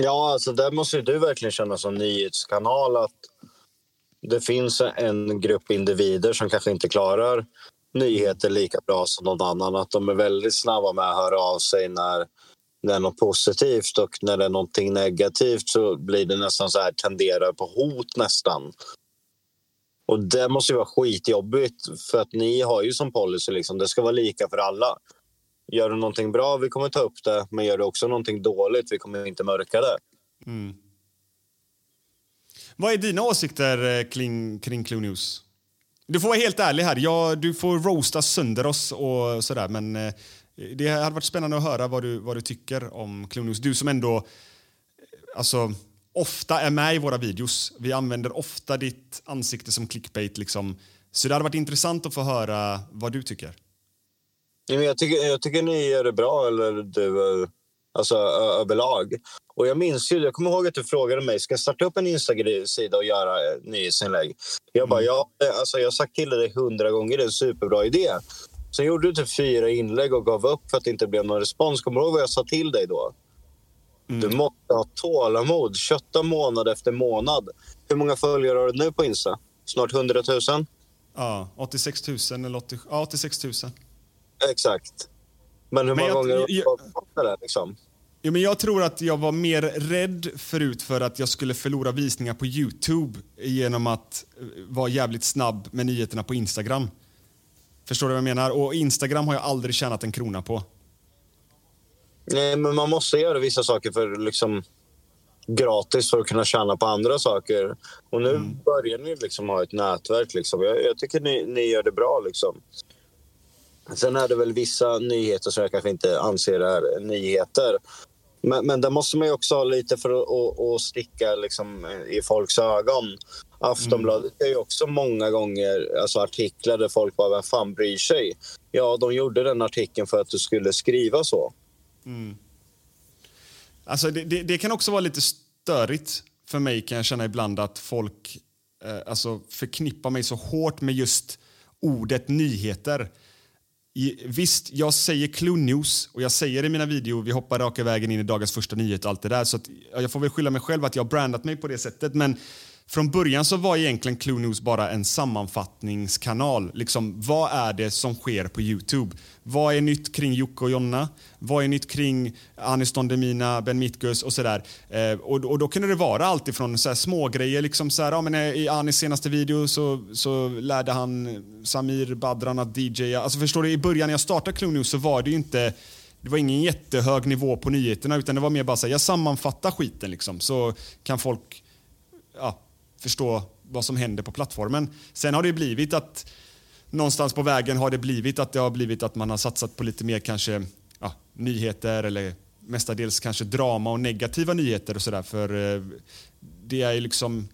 Ja, alltså där måste du verkligen känna som nyhetskanal att det finns en grupp individer som kanske inte klarar nyheter lika bra som någon annan. Att de är väldigt snabba med att höra av sig när det är något positivt och när det är någonting negativt så blir det nästan så här tenderar på hot nästan. Och det måste ju vara skitjobbigt för att ni har ju som policy liksom, det ska vara lika för alla. Gör du någonting bra, vi kommer ta upp det. Men gör du också någonting dåligt, vi kommer inte mörka det. Mm. Vad är dina åsikter eh, kring, kring Clue News? Du får vara helt ärlig här. Ja, du får roasta sönder oss och sådär, men eh, det hade varit spännande att höra vad du, vad du tycker om Clonius. Du som ändå eh, alltså, ofta är med i våra videos. Vi använder ofta ditt ansikte som clickbait. Liksom. Så det hade varit intressant att få höra vad du tycker. Jag tycker, jag tycker ni gör det bra, eller du, alltså överlag. Och jag minns ju, jag kommer ihåg att du frågade mig, ska jag starta upp en Instagram-sida och göra nyhetsinlägg? Jag bara, mm. ja, alltså jag har sagt till dig hundra gånger, det är en superbra idé. Sen gjorde du typ fyra inlägg och gav upp för att det inte blev någon respons. Kommer du ihåg vad jag sa till dig då? Mm. Du måste ha tålamod. Kötta månad efter månad. Hur många följare har du nu på Insta? Snart 100 000? Ja, 86 000 eller 80, ja, 86 000. Exakt. Men hur många jag, gånger har du fått det där liksom? Jo, men jag tror att jag var mer rädd förut för att jag skulle förlora visningar på Youtube genom att eh, vara jävligt snabb med nyheterna på Instagram. Förstår du vad jag menar? Och Instagram har jag aldrig tjänat en krona på. Nej, men man måste göra vissa saker för liksom gratis för att kunna tjäna på andra saker. Och nu Mm. börjar ni liksom ha ett nätverk. Liksom. Jag, jag tycker ni, ni gör det bra. Liksom. Sen är det väl vissa nyheter som jag kanske inte anser är nyheter. Men, men där måste man ju också ha lite för att, att, att sticka liksom, i folks ögon. Aftonbladet är ju också många gånger alltså artiklar där folk bara, vem fan bryr sig? Ja, de gjorde den artikeln för att du skulle skriva så. Alltså det, det, det kan också vara lite störigt för mig kan jag känna ibland att folk eh, alltså förknippar mig så hårt med just ordet nyheter. Visst, jag säger Clue News och jag säger i mina videor vi hoppar raka vägen in i dagens första nyhet och allt det där. Så att, jag får väl skylla mig själv att jag har brandat mig på det sättet. Men från början så var egentligen Clue News bara en sammanfattningskanal. Liksom, vad är det som sker på Youtube? Vad är nytt kring Jocke och Jonna? Vad är nytt kring Anis Don Demina, Ben Mitkus och sådär? Eh, och, och då kunde det vara allt ifrån så här små grejer liksom så här, ja, men eh, I Anis senaste video så, så lärde han Samir Badran att DJa. Alltså förstår du, i början när jag startade Clue News så var det ju inte det var ingen jättehög nivå på nyheterna utan det var mer bara så här, jag sammanfattar skiten liksom så kan folk ja, förstå vad som händer på plattformen. Sen har det blivit att någonstans på vägen har det blivit att det har blivit att man har satsat på lite mer kanske ja, nyheter eller mestadels kanske drama och negativa nyheter och sådär för eh, det är ju liksom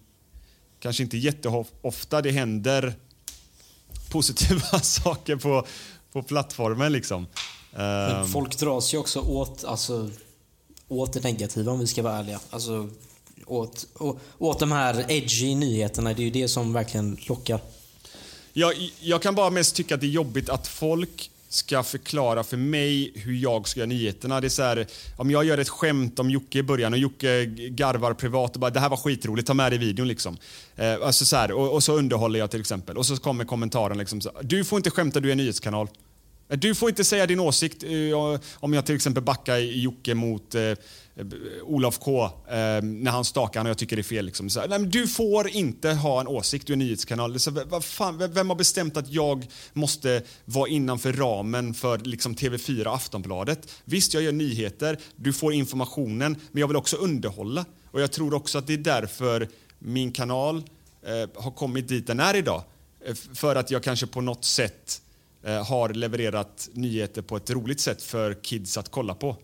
kanske inte jätteofta det händer positiva saker på, på plattformen liksom. Men Ehm, folk dras ju också åt, alltså, åt det negativa om vi ska vara ärliga. Alltså, åt, å- åt de här edgy nyheterna. Det är ju det som verkligen lockar. Jag, jag kan bara mest tycka att det är jobbigt att folk ska förklara för mig hur jag ska göra nyheterna. Det är så här, om jag gör ett skämt om Jocke i början och Jocke garvar privat och bara det här var skitroligt, ta med det i videon liksom. Eh, alltså så här, och, och så underhåller jag till exempel. Och så kommer kommentaren liksom så du får inte skämta, du är en nyhetskanal. Eh, du får inte säga din åsikt eh, om jag till exempel backar Jocke mot eh, Eh, Olof K eh, när han stakar honom och jag tycker det är fel. Liksom. Så nej, men du får inte ha en åsikt, du är en nyhetskanal. Så, vad- fan, vem- har bestämt att jag måste vara innanför ramen för liksom, TV4 och Aftonbladet? Visst, jag gör nyheter, du får informationen, men jag vill också underhålla. Och jag tror också att det är därför min kanal eh, har kommit dit den är idag. Eh, för att jag kanske på något sätt eh, har levererat nyheter på ett roligt sätt för kids att kolla på.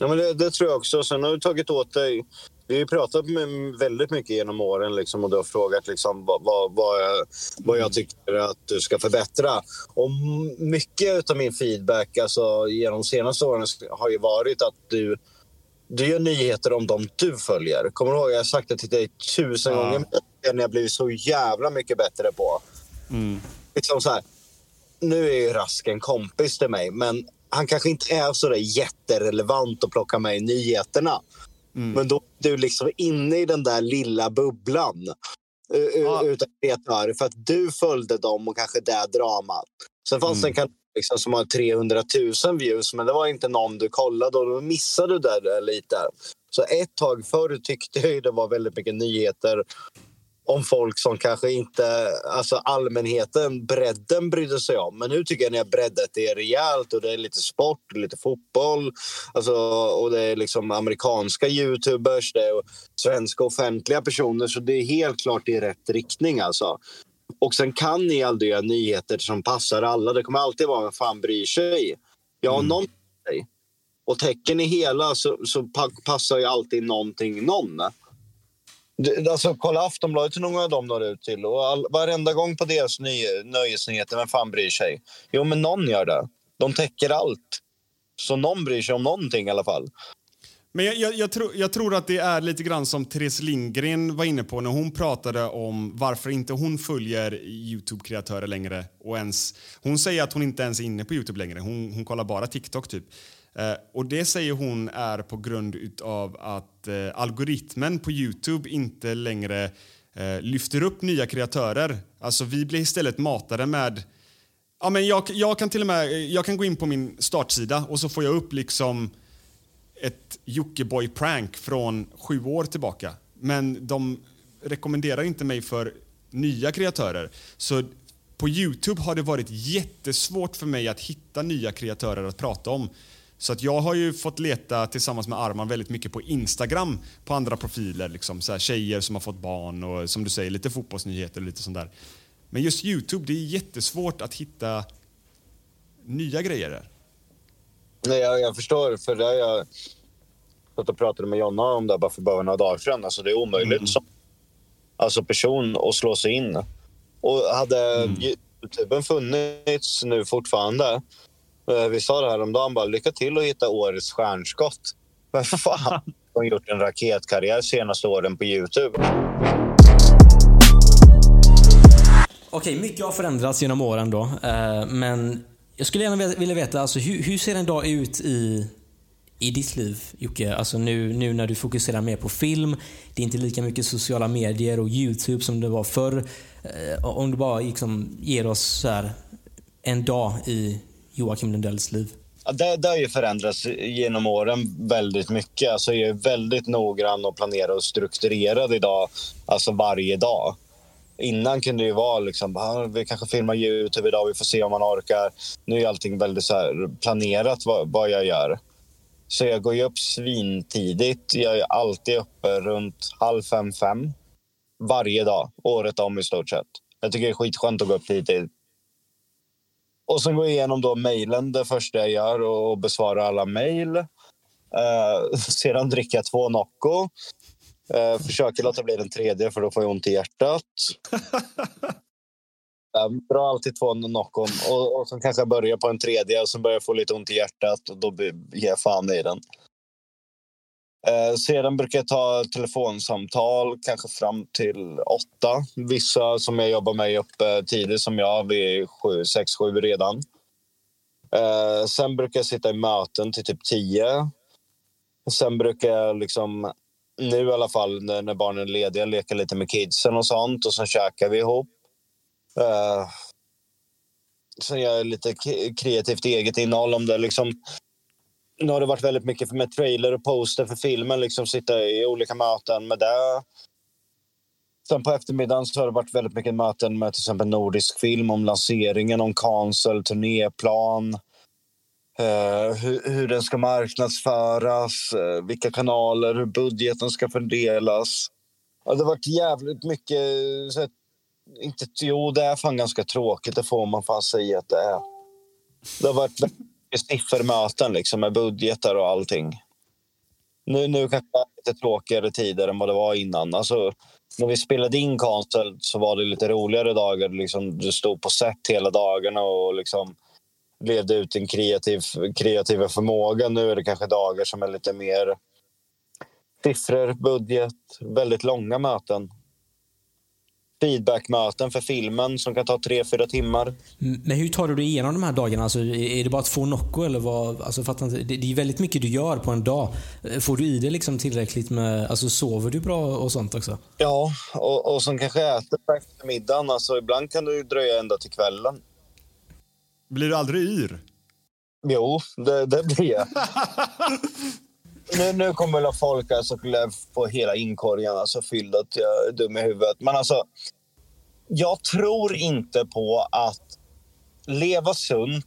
Ja, men det, det tror jag också. Sen har du tagit åt dig... Vi har ju pratat med väldigt mycket genom åren liksom, och du har frågat liksom, vad, vad, vad, jag, vad jag tycker att du ska förbättra. Och mycket av min feedback alltså, genom de senaste åren har ju varit att du, du gör nyheter om de du följer. Kommer du ihåg? Jag har sagt det till dig tusen Ja. gånger. men Jag blivit så jävla mycket bättre på. Liksom så här, nu är ju Rask en kompis till mig, men han kanske inte är så där jätterelevant att plocka med i nyheterna. Men då är du liksom inne i den där lilla bubblan Ja. utav kreatörer för att du följde dem och kanske det dramat. Sen fanns det en kanal liksom som har 300 000 views, men det var inte någon du kollade och då missade du det där lite. Så ett tag förr tyckte jag det var väldigt mycket nyheter om folk som kanske inte, alltså allmänheten, bredden brydde sig om. Men nu tycker jag ni har breddat det rejält och det är lite sport, lite fotboll alltså, och det är liksom amerikanska youtubers, det är svenska offentliga personer så det är helt klart i rätt riktning alltså. Och sen kan ni aldrig göra nyheter som passar alla. Det kommer alltid vara vem fan bryr sig. Ja, någon bryr sig. Och täcker ni hela så, så pa- passar ju alltid någonting någon. Det- Alltså, kolla Aftonbladet hur många av dem når ut till. Och all, varenda gång på deras ny, nöjesnyheter, vem fan bryr sig? Jo, men någon gör det. De täcker allt. Så någon bryr sig om någonting i alla fall. Men jag, jag, jag, tror, jag tror att det är lite grann som Therese Lindgren var inne på när hon pratade om varför inte hon följer Youtube-kreatörer längre. Och ens, hon säger att hon inte ens är inne på Youtube längre. Hon, hon kollar bara TikTok typ. Eh, och det säger hon är på grund av att eh, algoritmen på Youtube inte längre eh, lyfter upp nya kreatörer. Alltså vi blir istället matade med Ja, men jag, jag kan till och med jag kan gå in på min startsida och så får jag upp liksom ett Jockiboi-prank från sju år tillbaka. Men de rekommenderar inte mig för nya kreatörer. Så på Youtube har det varit jättesvårt för mig att hitta nya kreatörer att prata om. Så att jag har ju fått leta tillsammans med Arman väldigt mycket på Instagram på andra profiler. Liksom, så här, tjejer som har fått barn och som du säger lite fotbollsnyheter och lite sånt där. Men just Youtube, det är jättesvårt att hitta nya grejer där. Nej, jag, jag förstår, för det jag satt och pratade med Jonna om det bara för bara några dagar sedan. Alltså, det är omöjligt Mm. som alltså, person att slå sig in. Och hade Mm. Youtuben funnits nu fortfarande, vi sa det här om dagen, bara lycka till att hitta årets stjärnskott. Men fan, de har gjort en raketkarriär senaste åren på Youtube. Okej, mycket har förändrats genom åren då. eh, Men jag skulle gärna vilja- veta, alltså, hur, hur ser en dag ut i, i ditt liv, Jocke? Alltså nu, nu när du fokuserar mer på film. Det är inte lika mycket sociala medier och YouTube som det var förr. Eh, Om du bara liksom ger oss så här, en dag i Joakim Lundells liv. Ja, det, det har ju förändrats genom åren väldigt mycket. Alltså jag är väldigt noggrann och planerad och strukturerad idag, alltså varje dag. Innan kunde det ju vara liksom, ah, vi kanske filmar Youtube idag, vi får se om man orkar. Nu är allting väldigt så här planerat vad, vad jag gör. Så jag går ju upp svintidigt. Jag är alltid uppe runt halv fem, fem. Varje dag, året om i stort sett. Jag tycker det är skitskönt att gå upp tidigt. Och sen går jag igenom då mejlen det första jag gör och besvarar alla mejl. Eh, sedan dricker jag två Nocco. Eh, försöker låta bli den tredje för då får jag ont i hjärtat. Jag drar alltid två Nocco och, och sen kanske jag börjar på en tredje och sen börjar jag få lite ont i hjärtat och då ger jag fan i den. Eh, sedan brukar jag ta telefonsamtal, kanske fram till åtta. Vissa som jag jobbar med är uppe tidigt, som jag, vid sju, sex, sju redan. Eh, sen brukar jag sitta i möten till typ tio. Sen brukar jag, liksom, nu i alla fall när, när barnen är lediga, leka lite med kidsen och sånt. Och sen käkar vi ihop. Eh, sen gör jag lite kreativt eget innehåll om det. Liksom, nu har det varit väldigt mycket med trailer och poster för filmen. Liksom sitta i olika möten med det. Sen på eftermiddagen så har det varit väldigt mycket möten med till exempel Nordisk film om lanseringen, om cancel, turnéplan. Eh, uh, hur, hur den ska marknadsföras, uh, vilka kanaler, hur budgeten ska fördelas. Ja, det har varit jävligt mycket... Så att, inte, jo, det är fan ganska tråkigt, det får man fan säga att det är. Det har varit väldigt mycket siffermöten liksom, med budgetar och allting. Nu, nu kanske det är lite tråkigare tider än vad det var innan. Alltså, när vi spelade in Cancel så var det lite roligare dagar. Liksom, du stod på set hela dagarna och liksom levde ut din kreativ, kreativa förmåga. Nu är det kanske dagar som är lite mer siffror, budget, väldigt långa möten. Feedbackmöten för filmen som kan ta tre, fyra timmar. M- Men hur tar du dig igenom de här dagarna? Alltså, är det bara att få Nocco eller vad? Alltså, fattar inte. Det, det är väldigt mycket du gör på en dag. Får du i dig liksom tillräckligt med... Alltså sover du bra och sånt också? Ja, och, och som kanske äter på eftermiddagen. Alltså, ibland kan ju dröja ända till kvällen. Blir du aldrig yr? Jo, det, det blir jag. nu, nu kommer väl folk alltså få hela inkorgen alltså, fylld att jag är dum i huvudet. Men alltså, jag tror inte på att leva sunt,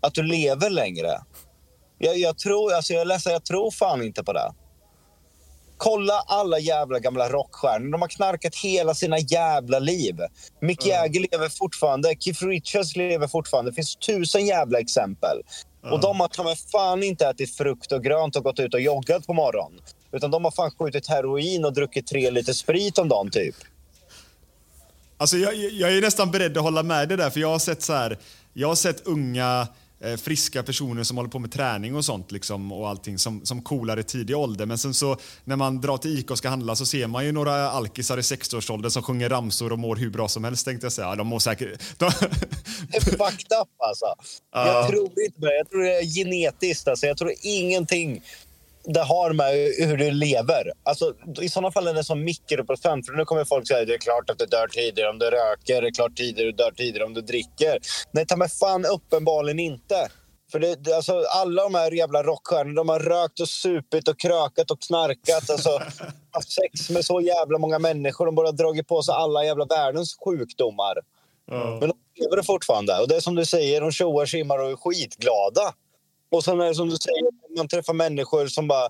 att du lever längre. Jag, jag, tror, alltså jag är ledsen, jag tror fan inte på det. Kolla alla jävla gamla rockstjärnor. De har knarkat hela sina jävla liv. Mick Jagger lever fortfarande. Keith Richards lever fortfarande. Det finns tusen jävla exempel. Och de har ta fan inte ätit frukt och grönt och gått ut och joggat på morgonen. Utan de har fan skjutit heroin och druckit tre liter sprit om dagen typ. Alltså jag, jag är nästan beredd att hålla med dig där, för jag har sett så här, jag har sett unga friska personer som håller på med träning och sånt liksom, och allting som, som coolar i tidig ålder. Men sen så när man drar till Ica och ska handla så ser man ju några alkisar i 60-årsåldern som sjunger ramsor och mår hur bra som helst tänkte jag säga. De mår säkert... De, Det är fucked up alltså. Jag tror inte på det. Jag tror det är genetiskt. Alltså. Jag tror ingenting det har med hur du lever. Alltså, I sådana fall är det som mikroprocent. För nu kommer folk säga det är klart att du dör tidigare om du röker. Det är klart tidigare du dör tidigare om du dricker. Nej, ta mig fan uppenbarligen inte. För det, det, alltså, alla de här jävla rockstjärnorna de har rökt och supit och krökat och knarkat. Alltså, haft sex med så jävla många människor. De bara har dragit på sig alla jävla världens sjukdomar. Men de lever fortfarande. Och det är som du säger, de tjoar, simmar och är skitglada. Och sen är det som du säger, man träffar människor som bara...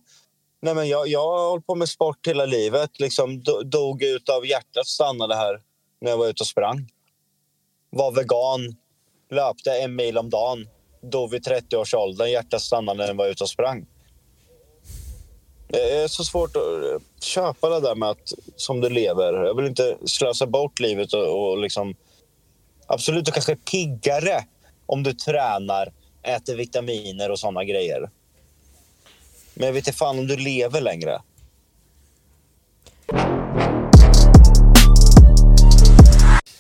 Nej men jag, jag har hållit på med sport hela livet. Liksom, dog ut av hjärtat stannade här när jag var ute och sprang. Var vegan, löpte en mil om dagen. Dog vid 30-årsåldern, hjärtat stannade när jag var ute och sprang. Det är så svårt att eh, köpa det där med att som du lever. Jag vill inte slösa bort livet och, och liksom... Absolut, du kanske är piggare om du tränar, äter vitaminer och såna grejer. Men jag vet inte fan om du lever längre.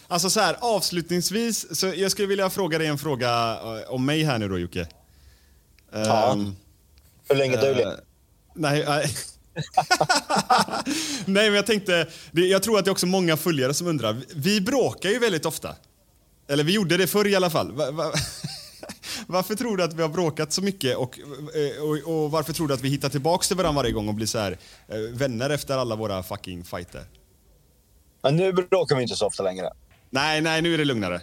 Alltså så här, avslutningsvis, så jag skulle vilja fråga dig en fråga eh, om mig här nu då Jocke. Ja. Ehm, Hur länge du eh, lever. Nej, nej. nej, men jag tänkte, jag tror att det är också många följare som undrar. Vi bråkar ju väldigt ofta. Eller vi gjorde det förr i alla fall. Va, va, varför tror du att vi har bråkat så mycket och, eh, och, och varför tror du att vi hittar tillbaks till varandra varje gång och blir så här, eh, vänner efter alla våra fucking fighter? Men nu bråkar vi inte så ofta längre. Nej, nej, nu är det lugnare.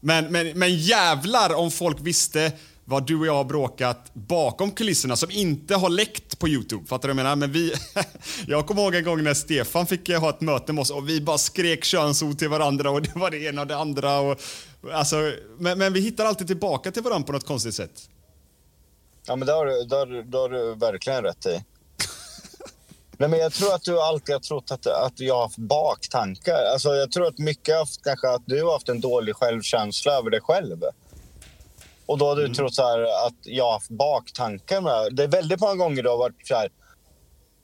Men, men, men jävlar om folk visste vad du och jag har bråkat bakom kulisserna som inte har läckt på Youtube. Fattar du vad jag menar? Men vi, jag kommer ihåg en gång när Stefan fick eh, ha ett möte med oss och vi bara skrek könsord till varandra och det var det ena och det andra. Och, alltså, men, men vi hittar alltid tillbaka till varandra på något konstigt sätt. Ja, men det har, du- det har, du- det har du verkligen rätt i. Nej, men jag tror att du alltid har trott att, att jag har haft baktankar. Alltså, jag tror att mycket har haft, kanske att du har haft en dålig självkänsla över dig själv. Och då har du trott så här att jag har haft baktankar med Det är väldigt många gånger du har varit så här,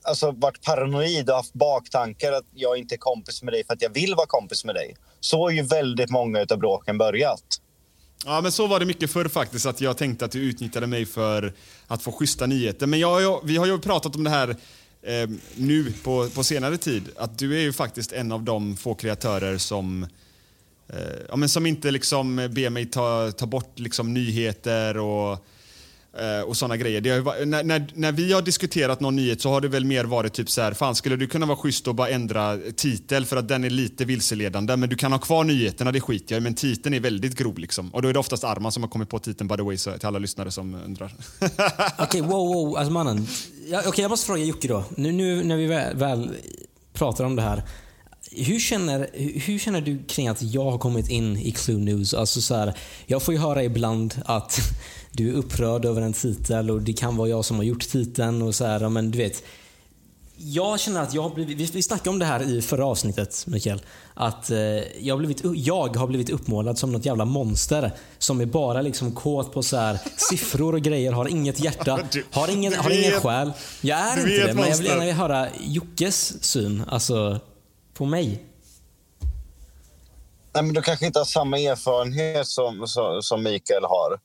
alltså varit paranoid och haft baktankar att jag inte är kompis med dig för att jag vill vara kompis med dig. Så har ju väldigt många av bråken börjat. Ja, men så var det mycket förr faktiskt, att jag tänkte att du utnyttjade mig för att få schyssta nyheter. Men jag, jag, vi har ju pratat om det här eh, nu på, på senare tid, att du är ju faktiskt en av de få kreatörer som eh, ja, men som inte liksom ber mig ta, ta bort liksom nyheter och, Eh, och sådana grejer. Det har när, när, när vi har diskuterat någon nyhet så har det väl mer varit typ så här, fan skulle du kunna vara schysst och bara ändra titel för att den är lite vilseledande men du kan ha kvar nyheterna, det skiter jag i, men titeln är väldigt grov liksom. Och då är det oftast Arman som har kommit på titeln by the way, så, till alla lyssnare som undrar. Okej, wow, wow, alltså mannen. Ja, Okej, jag måste fråga Jocke då. Nu, nu när vi väl, väl pratar om det här. Hur känner, hur känner du kring att jag har kommit in i Clue News? Alltså så här, jag får ju höra ibland att du är upprörd över en titel och det kan vara jag som har gjort titeln och så här, men du vet. Jag känner att jag har blivit, vi, snackade om det här i förra avsnittet Mikael. Att eh, jag, har blivit, jag har blivit uppmålad som något jävla monster. Som är bara liksom kåt på så här siffror och grejer, har inget hjärta, har ingen, har ingen själ. Jag är inte det, men jag vill gärna höra Jockes syn, alltså på mig. Nej, men du kanske inte har samma erfarenhet som, som, som Mikael har.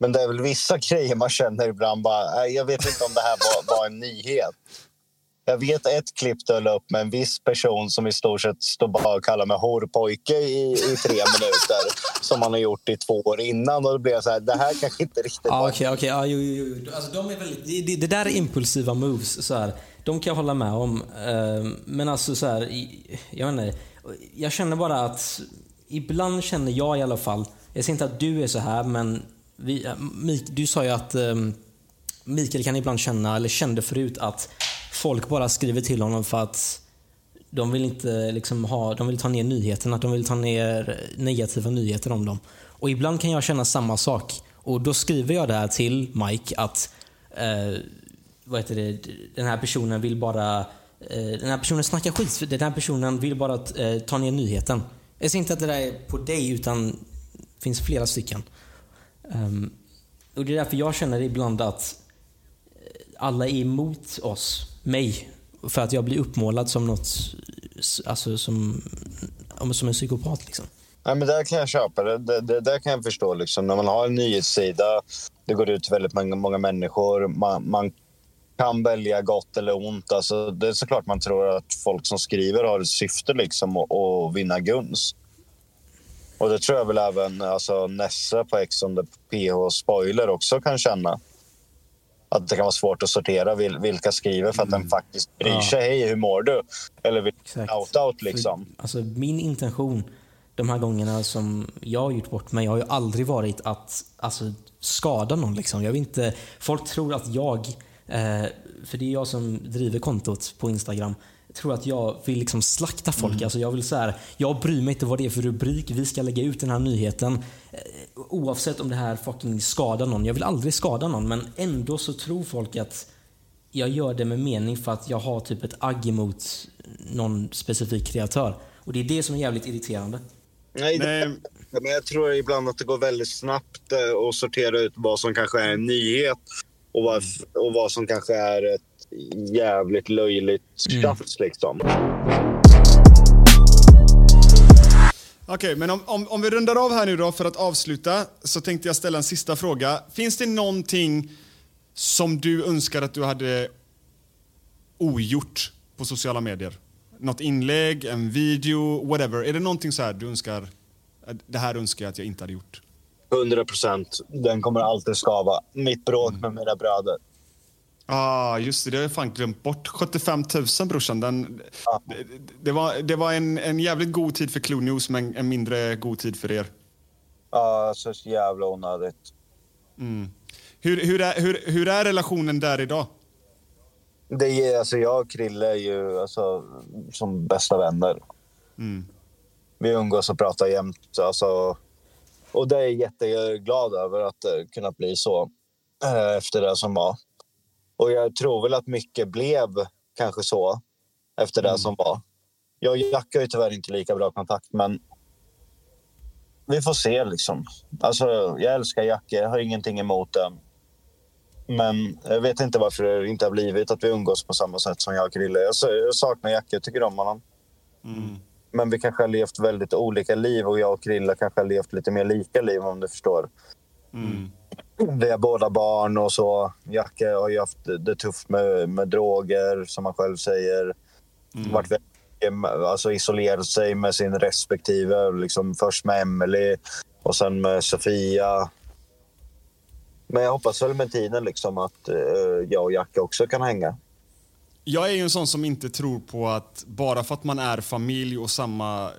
Men det är väl vissa grejer man känner ibland bara, "Nej, jag vet inte om det här var, var en nyhet. Jag vet ett klipp du la upp med en viss person som i stort sett står bara och kallar mig horpojke i, i tre minuter. Som han har gjort i två år innan. Och då blir jag så här, det här kanske inte riktigt Ja, var... okej, jo, jo, jo. Alltså, de är väldigt, det, det, det där är impulsiva moves. Så här. De kan jag hålla med om. Eh, men alltså så här, jag vet inte. Jag känner bara att ibland känner jag i alla fall, jag säger inte att du är så här, men vi, eh, du sa ju att ehm, Mikael kan ibland känna, eller kände förut, att folk bara skriver till honom för att de vill inte liksom ha, de vill ta ner nyheterna, de vill ta ner eh, negativa nyheter om dem. Och ibland kan jag känna samma sak. Och då skriver jag det här till Mike att eh, vad heter det, den här personen vill bara eh, den här personen snackar skit. för Den här personen vill bara eh, ta ner nyheten. Jag säger inte att det där är på dig, utan det finns flera stycken. Ehm, och Det är därför jag känner ibland att eh, alla är emot oss, mig. För att jag blir uppmålad som något, alltså som, som en psykopat liksom. Nej, men där kan jag köpa det. Det, det. Där kan jag förstå. Liksom. När man har en nyhetssida, det går ut till väldigt många, många människor. Man, man kan välja gott eller ont. Alltså, det är såklart man tror att folk som skriver har ett syfte liksom, att, att vinna gunst. Och det tror jag väl även alltså, Nesse på X on the PH Spoiler också kan känna. Att det kan vara svårt att sortera vil vilka skriver för att den faktiskt bryr Ja. sig. Hej, hur mår du? Eller vill out-out liksom. För, alltså min intention de här gångerna som jag har gjort bort mig har ju aldrig varit att alltså, skada någon. Liksom. Jag vill inte, folk tror att jag, för det är jag som driver kontot på Instagram, tror att jag vill liksom slakta folk. Alltså jag vill så här, jag bryr mig inte vad det är för rubrik. Vi ska lägga ut den här nyheten. Eh, oavsett om det här fucking skadar någon. Jag vill aldrig skada någon men ändå så tror folk att jag gör det med mening för att jag har typ ett agg emot någon specifik kreatör. Och det är det som är jävligt irriterande. Nej, det, men jag tror ibland att det går väldigt snabbt eh, att sortera ut vad som kanske är en nyhet och vad, och vad som kanske är ett jävligt löjligt tjafs. Liksom. Okej, men om, om, om vi rundar av här nu då för att avsluta så tänkte jag ställa en sista fråga. Finns det någonting som du önskar att du hade ogjort på sociala medier? Något inlägg, en video, whatever. Är det någonting så här du önskar, det här önskar jag att jag inte hade gjort? 100 procent. Den kommer alltid skava. Mitt bråk med mina bröder. ah, just det. Det har jag fan glömt bort. 75 000 brorsan. Den, det, det var, det var en, en jävligt god tid för Clue News men en mindre god tid för er. Ja, så jävla onödigt. Hur, hur, är, hur, hur är relationen där idag? Det är, alltså, jag och Krille är ju alltså, som bästa vänner. Vi umgås och pratar jämt. Alltså, och det är jag jätteglad över att det kunnat bli så eh, efter det som var. Och jag tror väl att mycket blev kanske så efter det som var. Jag och Jack har ju tyvärr inte lika bra kontakt, men vi får se liksom. Alltså, jag älskar Jacke, jag har ingenting emot det. Men jag vet inte varför det inte har blivit att vi umgås på samma sätt som jag och Krille. Jag, saknar Jacke, jag tycker om honom. Men vi kanske har levt väldigt olika liv och jag och Krille kanske har levt lite mer lika liv om du förstår. Vi har båda barn och så. Jacke har ju haft det tufft med, med droger, som han själv säger. Varit väldigt, alltså isolerat sig med sin respektive. Liksom först med Emily och sen med Sofia. Men jag hoppas väl med tiden liksom att eh, jag och Jacke också kan hänga. Jag är ju en sån som inte tror på att bara för att man är familj och samma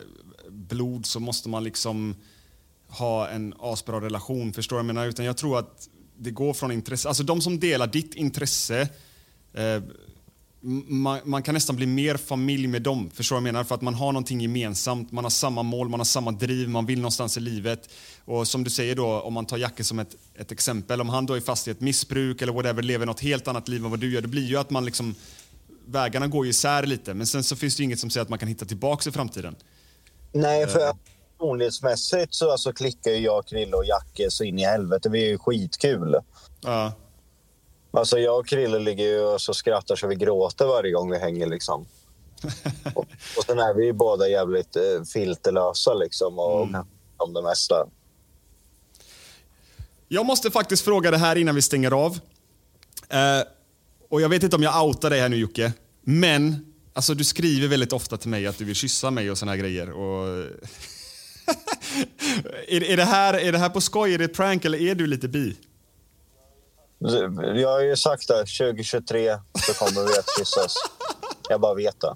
blod så måste man liksom ha en asbra relation. Förstår du vad jag menar? Utan jag tror att det går från intresse. Alltså de som delar ditt intresse eh, man, man kan nästan bli mer familj med dem. Förstår du vad jag menar? För att man har någonting gemensamt, man har samma mål, man har samma driv, man vill någonstans i livet. Och som du säger då, om man tar Jacke som ett, ett exempel, om han då är fast i ett missbruk eller whatever, lever något helt annat liv än vad du gör, det blir ju att man liksom vägarna går ju isär lite. Men sen så finns det inget som säger att man kan hitta tillbaka i framtiden. Nej, för personlighetsmässigt så alltså, klickar ju jag, Krille och Jacke så in i helvete. Vi är ju skitkul. Ja. Alltså jag och Krille ligger ju och så skrattar så vi gråter varje gång vi hänger. Liksom. och, och sen är vi ju båda jävligt eh, filterlösa liksom, och om det mesta. Jag måste faktiskt fråga det här innan vi stänger av. Eh, och jag vet inte om jag outar dig här nu Jocke, men alltså, du skriver väldigt ofta till mig att du vill kyssa mig och såna här grejer. Och... är, är, det här, är det här på skoj? Är det ett prank eller är du lite bi? Jag har ju sagt det, 2023 så kommer vi att kyssas. Jag bara vet det.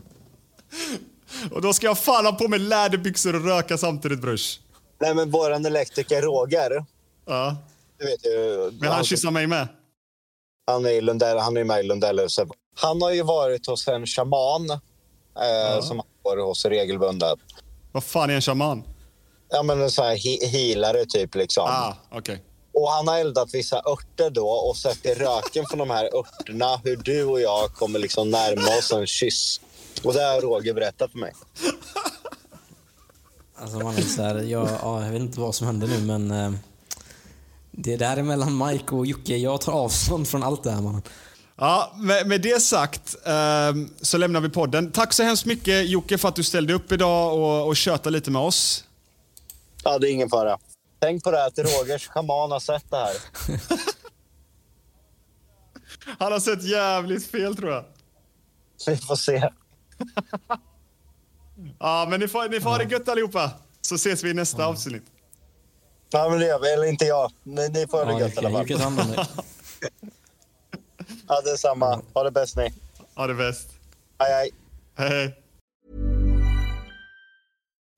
Och då ska jag fan ha på mig läderbyxor och röka samtidigt brors. Nej, men våran elektriker Roger, Ja. du vet ju... Vill han kyssa mig med? Han är, i Lundell, han är med i Lundellhuset. Han har ju varit hos en shaman eh, som han varit hos regelbundet. Vad fan är en shaman? Ja, men en sån här he- healare typ. Liksom. Ah, okej. Och han har eldat vissa örter då och sett i röken från de här örterna hur du och jag kommer liksom närma oss en kyss. Och det har Roger berättat för mig. Alltså man är så här, jag, ja, jag vet inte vad som hände nu men eh, det där är mellan Mike och Jocke. Jag tar avstånd från allt det här mannen. Ja, med, med det sagt ehm, så lämnar vi podden. Tack så hemskt mycket Jocke för att du ställde upp idag och, och tjötade lite med oss. Ja, det är ingen fara. Tänk på det här att Rogers shaman har sett det här. Han har sett jävligt fel tror jag. Vi får se. Ja, men ni får, ni får ha det gött allihopa. Så ses vi i nästa avsnitt. Ja, men det gör vi. Eller inte jag. Ni, ni får ha det gött i alla fall. Jocke, ta hand om dig. Ja, detsamma. Ha det bäst ni. Ha det bäst. Hej, hej. Hej, hej.